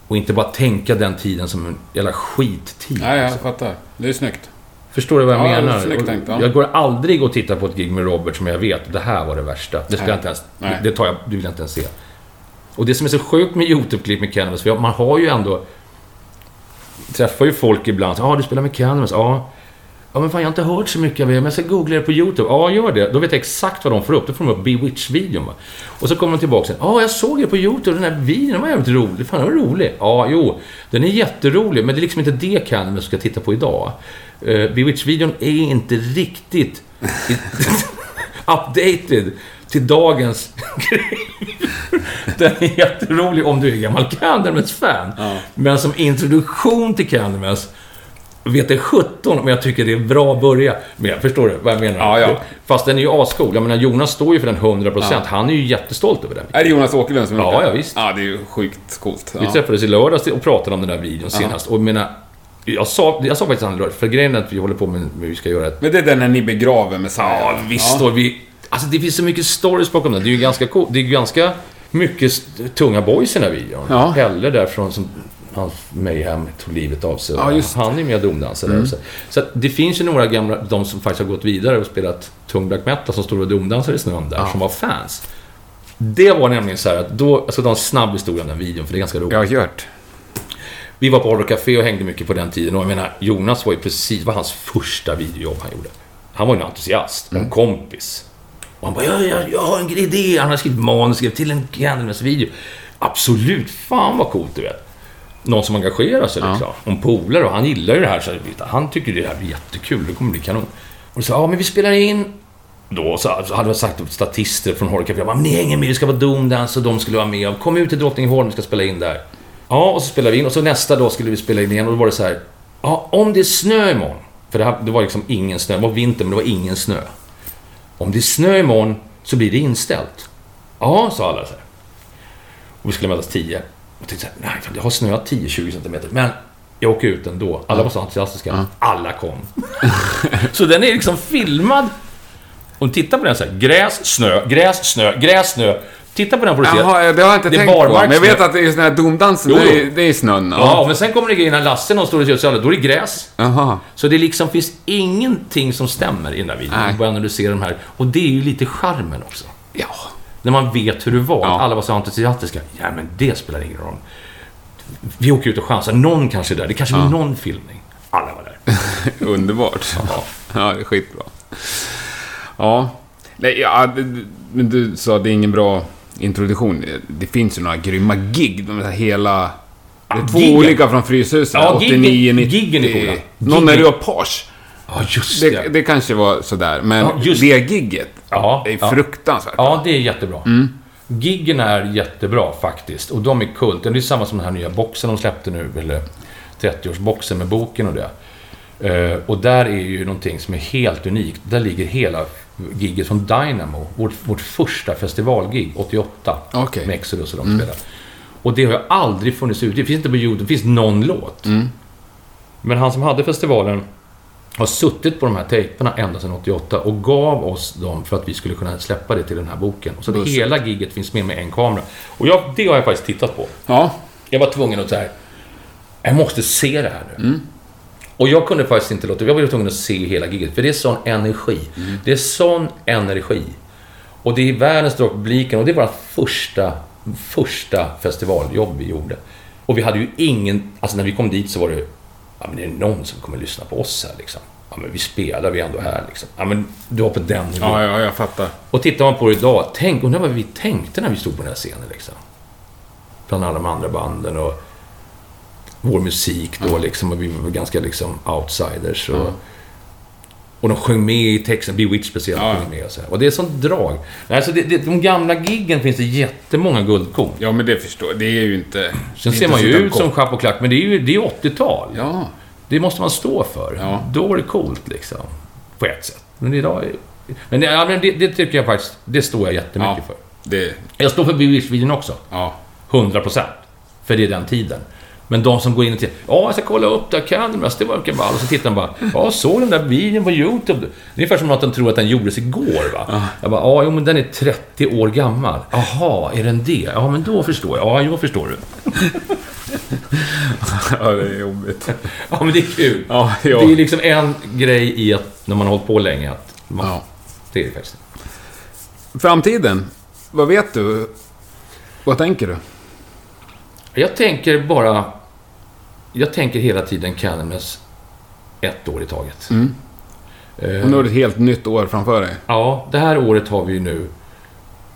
S1: och inte bara tänka den tiden som en jävla skittid.
S2: Ja, jag
S1: alltså.
S2: fattar. Det är snyggt.
S1: Förstår du vad jag
S2: Ja, det
S1: menar?
S2: snyggt tänkt, ja.
S1: Jag går aldrig och tittar på ett gig med Robert som jag vet, det här var det värsta. Det ska
S2: Nej.
S1: jag inte ens,
S2: Nej.
S1: det tar jag, det vill jag inte ens se. Och det som är så sjukt med YouTube-klipp med Cannabis, för man har ju ändå... Träffar ju folk ibland, ja ah, du spelar med Cannabis, ja. Ja men fan jag har inte hört så mycket av er, men jag ska googla det på YouTube. Ja, gör det. Då vet jag exakt vad de får upp. Då får de upp Bewitch-videon. Och så kommer de tillbaka sen. Ja, jag såg det på YouTube, den här videon, den var jävligt rolig. Fan, den var rolig. Ja, jo. Den är jätterolig, men det är liksom inte det Cannabis ska titta på idag. Uh, Bewitch-videon är inte riktigt (laughs) updated till dagens Den är jätterolig om du är gammal Candlemass-fan. Men som introduktion till Candlemass vet det 17 om jag tycker det är bra att börja med. Förstår du vad jag menar?
S2: Ja, ja.
S1: Fast den är ju ascool. Jag menar, Jonas står ju för den 100%. Han är ju jättestolt över den.
S2: Är det Jonas Åkerlund som har
S1: Ja, ja, visst.
S2: Ja, det är ju sjukt coolt.
S1: Vi
S2: Ja.
S1: träffades i lördags och pratade om den där videon senast. Och jag menar, jag sa, jag sa faktiskt honom, för grejen är att vi håller på med, vi ska göra ett
S2: Men det är den när ni begraver med
S1: Ja, visst. Och vi, alltså det finns så mycket stories bakom den. Det är ju ganska cool. Det är ganska mycket tunga boys i den här videon.
S2: Ja.
S1: Pelle därifrån som han Mayhem tog livet av sig.
S2: Ja, Mm.
S1: Han är med domdansare. Så, så att det finns ju några gamla, de som faktiskt har gått vidare och spelat tung black metal som står och domdansar i snön där, som var fans. Det var nämligen så här att då, jag ska ta en snabb historia om den videon, för det är ganska roligt.
S2: Jag har hört.
S1: Vi var på Hard Café och hängde mycket på den tiden. Och jag menar, Jonas var ju precis, var hans första videojobb han gjorde. Han var ju en entusiast, en kompis. Och han bara, ja, ja, jag har en idé. Han har skrivit manus, skrev till en Candlemass-video. Absolut, fan vad coolt du vet. Någon som engagerar sig liksom. Om polare och han gillar ju det här. Så han tycker det här blir jättekul, det kommer bli kanon. Och sa ja men vi spelar in då så, så hade jag sagt upp statister från Horror Café. Jag ni hänger med, vi ska vara Doomdance och de skulle vara med. Kom ut till Drottningholm, vi ska spela in där. Ja, och så spelade vi in och så nästa dag skulle vi spela in igen och då var det så här. Ja, om det är snö imorgon. För det, här, det var liksom ingen snö. Det var vinter men det var ingen snö. Om det är snö imorgon så blir det inställt. Ja, sa alla så här. Och vi skulle mötas 10. Och jag tänkte så här, nej, det har snöat 10-20 centimeter. Men jag åker ut ändå. Alla var så entusiastiska. Alla kom. (laughs) så den är liksom filmad. Och titta på den så här. Gräs, snö, gräs, snö, gräs, snö. Titta på den får du se.
S2: Jaha, det har jag inte
S1: Det
S2: tänkt på. Men jag vet att det är sån här domdansen, det, är, det är snön.
S1: Ja, men sen kommer det grejer när Lasse någon står och gör då är det gräs.
S2: Jaha.
S1: Så det liksom finns ingenting som stämmer i den där videon.
S2: Nej.
S1: Bara när du ser de här. Och det är ju lite charmen också.
S2: Ja.
S1: När man vet hur det var.
S2: Ja.
S1: Alla var så entusiastiska. Ja, men det spelar ingen roll. Vi åker ut och chansar. Någon kanske är där. Det kanske blir någon filmning. Alla var där. (laughs)
S2: Underbart.
S1: Ja.
S2: Ja, det är skitbra. Ja. Nej, ja, men du sa att det är ingen bra introduktion. Det finns ju några grymma gig. De här hela... Det är två
S1: giggen.
S2: olika från Fryshuset.
S1: Ja,
S2: 89,
S1: giggen-
S2: 90.
S1: giggen är coola.
S2: Någon är
S1: Giggen.
S2: Leopage.
S1: Ja, just
S2: Det,
S1: det.
S2: det kanske var sådär, men
S1: Ja, just-
S2: det gigget
S1: Ja,
S2: är fruktansvärt
S1: Ja, det är jättebra. Giggen är jättebra faktiskt. Och de är kult. Det är samma som den här nya boxen de släppte nu, eller 30-årsboxen med boken och det. Eh, och där är ju någonting som är helt unikt. Där ligger hela gigget från Dynamo. Vårt, vårt första festivalgig, 88.
S2: Okej.
S1: Med Exodus och de spelade. Och det har ju aldrig funnits ute. Det finns inte på YouTube. Det finns någon låt. Men han som hade festivalen har suttit på de här tejperna ända sedan 88 och gav oss dem för att vi skulle kunna släppa det till den här boken. Och så att hela gigget finns med med en kamera. Och jag, det har jag faktiskt tittat på.
S2: Ja.
S1: Jag var tvungen att säga, jag måste se det här nu. Och jag kunde faktiskt inte låta, jag var tvungen att se hela giget. För det är sån energi. Det är sån energi. Och det är världens dragpubliken och det var första, första festivaljobb vi gjorde. Och vi hade ju ingen, alltså när vi kom dit så var det, ja men det är någon som kommer lyssna på oss här liksom. Ja men vi spelar, vi är ändå här liksom. Ja men du var på den nivån.
S2: Ja, ja, jag fattar.
S1: Och tittar man på det idag, tänk, undrar vad vi tänkte när vi stod på den här scenen liksom. Bland alla de andra banden och vår musik då liksom. Och vi var ganska liksom outsiders. Och, och de sjöng med i texten, Bewitched speciellt
S2: Ja.
S1: sjöng med och så här. Och det är sånt drag. Nej, så det, det, de gamla giggen finns det jättemånga guldkorn.
S2: Ja, men det förstår jag. Det är ju inte...
S1: Sen
S2: det
S1: ser man ju ut som och Klack, men det är ju det är 80-tal.
S2: Ja.
S1: Det måste man stå för.
S2: Ja.
S1: Då var det coolt liksom. På ett sätt. Men idag är Men, men det, det tycker jag faktiskt, det står jag jättemycket
S2: Ja.
S1: för.
S2: Det...
S1: Jag står för bevisvideon också.
S2: Ja.
S1: 100 procent. För det är den tiden. Men de som går in och tittar. Ja, jag ska kolla upp det. Canvas, det verkar ball. Och så tittar de bara. Ja, såg den där videon på YouTube? Det är ungefär som att de tror att den gjordes igår, va? Jag bara, ja, jo, men den är 30 år gammal. Jaha, är den det? Ja, men då förstår jag. Ja, jo, förstår du. (laughs)
S2: ja, det är jobbigt.
S1: Ja, men det är kul.
S2: Ja, ja.
S1: Det är liksom en grej i att, när man har hållit på länge, att man,
S2: Ja.
S1: det är det faktiskt.
S2: Framtiden. Vad vet du? Vad tänker du?
S1: Jag tänker bara... Jag tänker hela tiden Canoness ett år i taget.
S2: Mm.
S1: Eh,
S2: Och nu har du ett helt nytt år framför dig.
S1: Ja, det här året har vi ju nu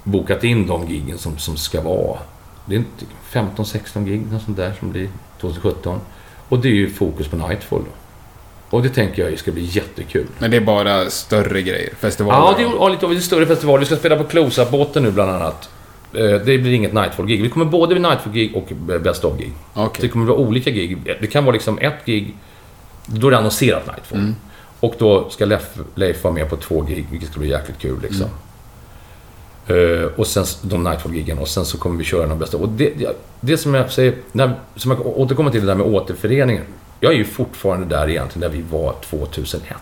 S1: bokat in de giggen som, som ska vara. Det är inte 15-16 gig, något sånt där, som blir 2017. Och det är ju fokus på Nightfall då. Och det tänker jag ska bli jättekul.
S2: Men det är bara större grejer. Festivaler.
S1: Ja, det är ja, lite av större festival. Vi ska spela på Close-Up-båten nu bland annat. Eh, Det blir inget Nightfall-gig. Vi kommer både vid Nightfall-gig och Best of-gig.
S2: Okej.
S1: Det kommer vara olika gig. Det kan vara liksom ett gig, då är det annonserat Nightfall.
S2: Mm.
S1: Och då ska Leif, Leif vara med på två gig, vilket ska bli jäkligt kul liksom. Eh, och sen de Nightfall-giggen och sen så kommer vi köra de bästa. Och det, det, det som jag säger, när, som jag återkommer till det där med återföreningen. Jag är ju fortfarande där egentligen där vi var 2001.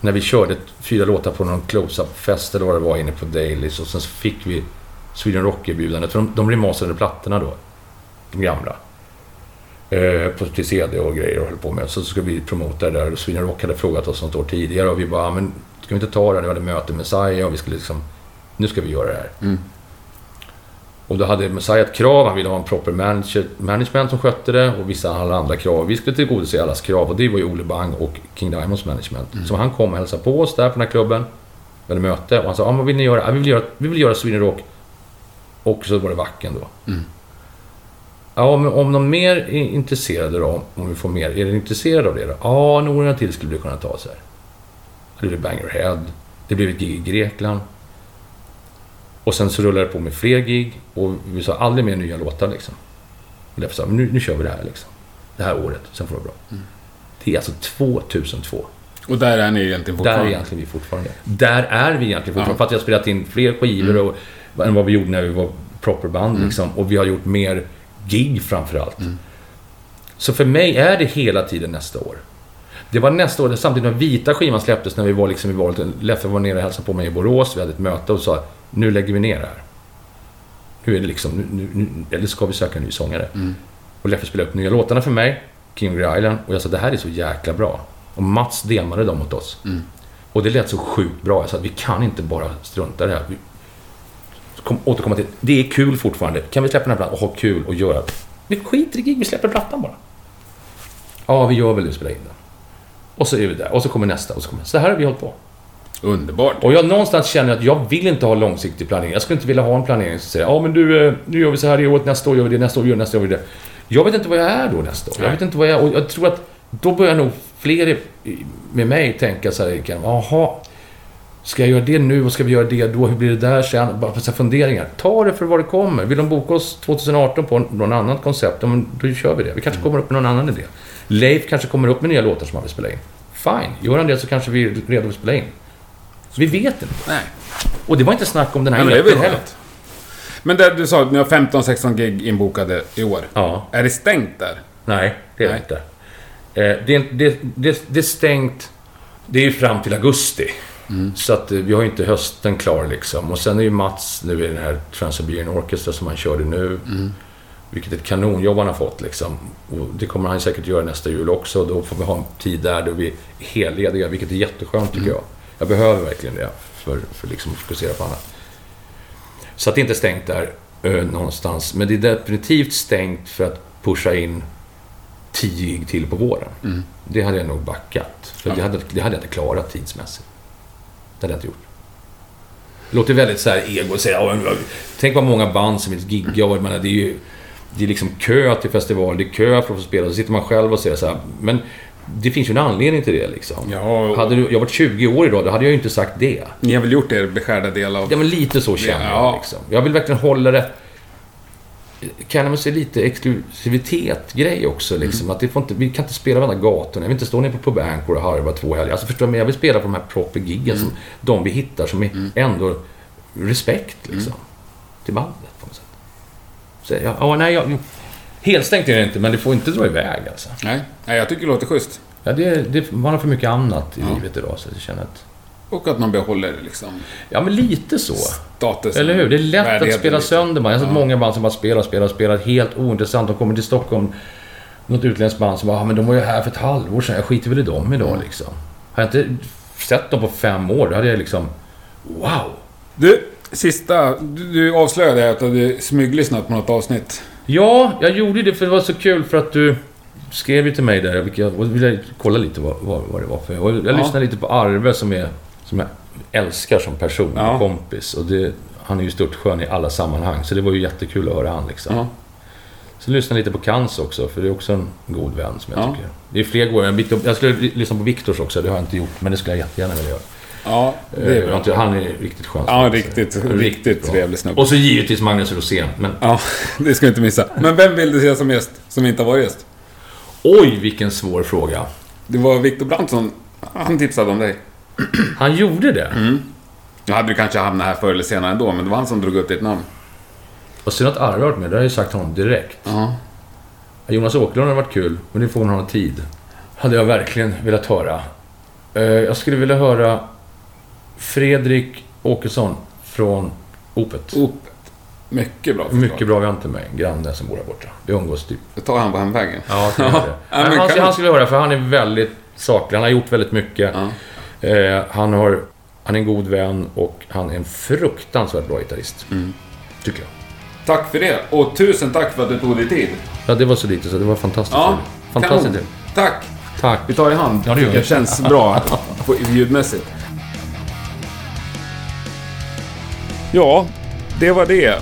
S1: När vi körde fyra låtar på någon close-up-fest eller vad det var inne på Dailys och sen så fick vi Sweden Rock-erbjudandet. För de, de remasterade plattorna då. De gamla. Eh, på, till CD och grejer och höll på med. Så skulle vi promota det där. Och Sweden Rock hade frågat oss något år tidigare och vi bara, "Ja, men ska vi inte ta det? här?" Vi hade möte med Messiah och vi skulle liksom, nu ska vi göra det här.
S2: Mm.
S1: Och då hade Messiah ett krav, han ville ha en proper manager, management som skötte det och vissa alla andra krav. Vi skulle tillgodose allas krav och det var ju Ole Bang och King Diamonds management. Så han kom och hälsade på oss där på den här klubben. Vi hade möte och han sa, ja, vad vill ni göra? Ja, vi, vill göra vi vill göra Sweden Rock. Och så var det Wacken då. Ja, men om de mer är intresserade då, om vi får mer, är ni intresserade av det då? Ja, några till skulle vi kunna ta så här. Det blev Bangerhead. Det blev ett gig i Grekland. Och sen så rullade det på med fler gig och vi sa aldrig mer nya låtar liksom. Och därför sa vi, nu, nu kör vi det här liksom. Det här året, sen får det vara bra. Det är alltså 2002.
S2: Och där är ni egentligen
S1: Där
S2: fortfarande.
S1: är egentligen vi fortfarande. Där är vi egentligen fortfarande.
S2: Ja.
S1: För att jag har spelat in fler skivor och, än vad vi gjorde när vi var proper band. Liksom. Och vi har gjort mer gig framförallt. Så för mig är det hela tiden nästa år. Det var nästa år, samtidigt med vita skivan släpptes, när vi var liksom i valet. Leffe var nere och hälsade på mig i Borås. Vi hade ett möte och sa nu lägger vi ner det här. Nu är det liksom, nu, nu, nu, eller ska vi söka en ny sångare? Och Leffe spelade upp nya låtarna för mig, King of the Island. Och jag sa det här är så jäkla bra. Och Mats demade dem åt oss. Och det lät så sjukt bra. Jag sa att vi kan inte bara strunta i det här. Vi kom, återkomma till det är kul fortfarande. Kan vi släppa den här plattan och ha kul och göra... Vi skiter i gig, vi släpper plattan bara. Ja, vi gör väl det, spela in den. Och så är vi där. Och så kommer nästa och så kommer... Så här har vi hållit på.
S2: Underbart.
S1: Och jag någonstans känner att jag vill inte ha långsiktig planering. Jag skulle inte vilja ha en planering som säger ja men du, eh, nu gör vi så här i år, nästa år gör vi det, nästa år gör vi det, nästa år gör vi det. Jag vet inte vad jag är då nästa år. Jag
S2: Nej.
S1: vet inte vad jag är. Och jag tror att då börjar nog fler med mig tänka så här, jaha, ska jag göra det nu och ska vi göra det då? Hur blir det där sen? Bara här funderingar. Ta det för vad det kommer. Vill de boka oss 2018 på någon annat koncept, då kör vi det. Vi kanske kommer upp med någon annan idé. Leif kanske kommer upp med nya låtar som han vill spela in. Fine, gör han det så kanske vi är redo att spela in. Vi vet inte.
S2: Nej.
S1: Och det var inte snack om den här
S2: Nej, men
S1: heller.
S2: Men det, du sa att ni har 15-16 gig inbokade i år.
S1: Ja.
S2: Är det stängt där?
S1: Nej, det är
S2: Nej.
S1: inte. Eh, det, är, det, det, det är stängt. Det är ju fram till augusti. Så att eh, vi har ju inte hösten klar liksom. Och sen är ju Mats nu i den här Trans-Siberian Orchestra som han körde nu. Vilket ett kanonjobb han har fått liksom. Och det kommer han säkert göra nästa jul också. Då får vi ha en tid där då vi är hellediga, vilket är jätteskönt tycker jag. Jag behöver verkligen det för, för liksom att fokusera på annat. Så att det är inte stängt där eh, någonstans. Men det är definitivt stängt för att pusha in 10 gig till på våren. Det hade jag nog backat. För det, hade, det hade jag inte klarat tidsmässigt. Det hade jag inte gjort. Det låter väldigt så här ego att säga "Ja, Tänk vad många band som vill gigga och menar, det är ju det är liksom kö till festival, det är kö för att få spela. Så sitter man själv och säger så här, men det finns ju en anledning till det liksom.
S2: Ja, och-
S1: Hade du, jag varit 20 år idag, då hade jag ju inte sagt det.
S2: Ni har väl gjort er beskärda del av...
S1: Ja, men lite så känner
S2: Ja.
S1: jag liksom. Jag vill verkligen hålla det... Cannabis är lite exklusivitet-grej också. Liksom. Att det får inte, vi kan inte spela varenda gatorna. Jag vill inte stå nere på Pub Anchor och harva två helger. Alltså förstår du? Men jag vill spela på de här proper giggen som de vi hittar som är ändå respekt liksom. Till bandet på något sätt. Så, ja, ja, nej, jag, helstängt är det inte, men det får inte dra iväg alltså.
S2: Nej, Nej jag tycker det låter schysst.
S1: Ja, det, det, man har för mycket annat i livet idag så jag känner att...
S2: Och att man behåller liksom
S1: Ja, men lite så.
S2: statusen.
S1: Eller hur? Det är lätt att spela
S2: lite.
S1: sönder band. Jag har sett många band som bara spelar, spelar, spelar. Helt ointressant. De kommer till Stockholm. Något utländskt band som bara, ah, men de var ju här för ett halvår sedan. Jag skiter väl i dem idag liksom. Har jag inte sett dem på fem år, då hade jag liksom... Wow!
S2: Du, sista. Du, du avslöjade att du smyglyssnat på något avsnitt.
S1: Ja, jag gjorde det för det var så kul för att du skrev ju till mig där. Jag ville kolla lite vad, vad, vad det var för... Jag
S2: Ja.
S1: lyssnade lite på Arve som, är, som jag älskar som person
S2: Ja.
S1: kompis. Och det, han är ju störtskön i alla sammanhang. Så det var ju jättekul att höra han liksom.
S2: Ja.
S1: Sen lyssnade lite på Kans också, för det är också en god vän som jag
S2: Ja.
S1: tycker. Det är fler goda Victor, Jag skulle lyssna på Viktors också, det har jag inte gjort. Men det skulle jag jättegärna vilja göra.
S2: Ja, det
S1: Eh,
S2: är
S1: har
S2: bra.
S1: Han är riktigt skön.
S2: Ja, riktigt, riktigt
S1: bra.
S2: trevlig snubbe.
S1: Och så givetvis Magnus Rosén. Men
S2: Ja, (laughs) det ska du inte missa. Men vem vill du se som gäst, som inte har varit gäst?
S1: oj, vilken svår fråga.
S2: Det var Viktor Brandsson. Han tipsade om dig. (clears throat)
S1: Han gjorde det?
S2: Nu hade du kanske hamnat här förr eller senare ändå, men det var han som drog upp ditt namn.
S1: Och synd att Arve varit med, det har jag ju sagt honom direkt.
S2: Ja.
S1: Jonas Åkerlund har varit kul, men det får hon ha tid. Hade jag verkligen velat höra. Eh, Jag skulle vilja höra Fredrik Åkesson från Opet.
S2: Opet. Mycket bra förslag.
S1: Mycket bra vän till mig, granne som bor där borta. Vi umgås typ.
S2: Jag tar han på hemvägen.
S1: Ja, det. (laughs)
S2: Ja, men
S1: han, han skulle höra, för han är väldigt saklig. Han har gjort väldigt mycket.
S2: Ja.
S1: Eh, han, har, han är en god vän och han är en fruktansvärt bra gitarrist.
S2: Mm.
S1: Tycker jag.
S2: Tack för det. Och tusen tack för att du tog dig tid.
S1: Ja, det var så lite så det var fantastiskt.
S2: Ja.
S1: Fantastiskt.
S2: Tack.
S1: Tack.
S2: Vi tar i hand.
S1: Ja, det.
S2: Det känns bra på (laughs) ljudmässigt. Ja, det var det.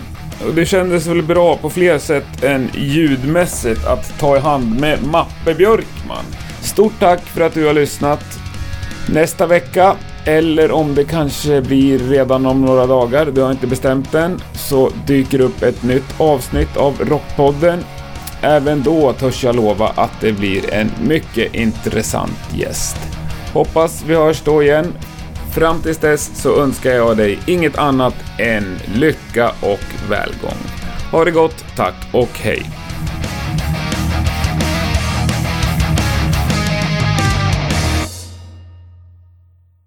S2: Det kändes väl bra på fler sätt än ljudmässigt att ta i hand med Mappe Björkman. Stort tack för att du har lyssnat. Nästa vecka, eller om det kanske blir redan om några dagar, du har inte bestämt än, så dyker upp ett nytt avsnitt av Rockpodden. Även då törs jag lova att det blir en mycket intressant gäst. Hoppas vi hörs då igen. Fram tills dess så önskar jag dig inget annat än lycka och välgång. Ha det gott, tack och hej!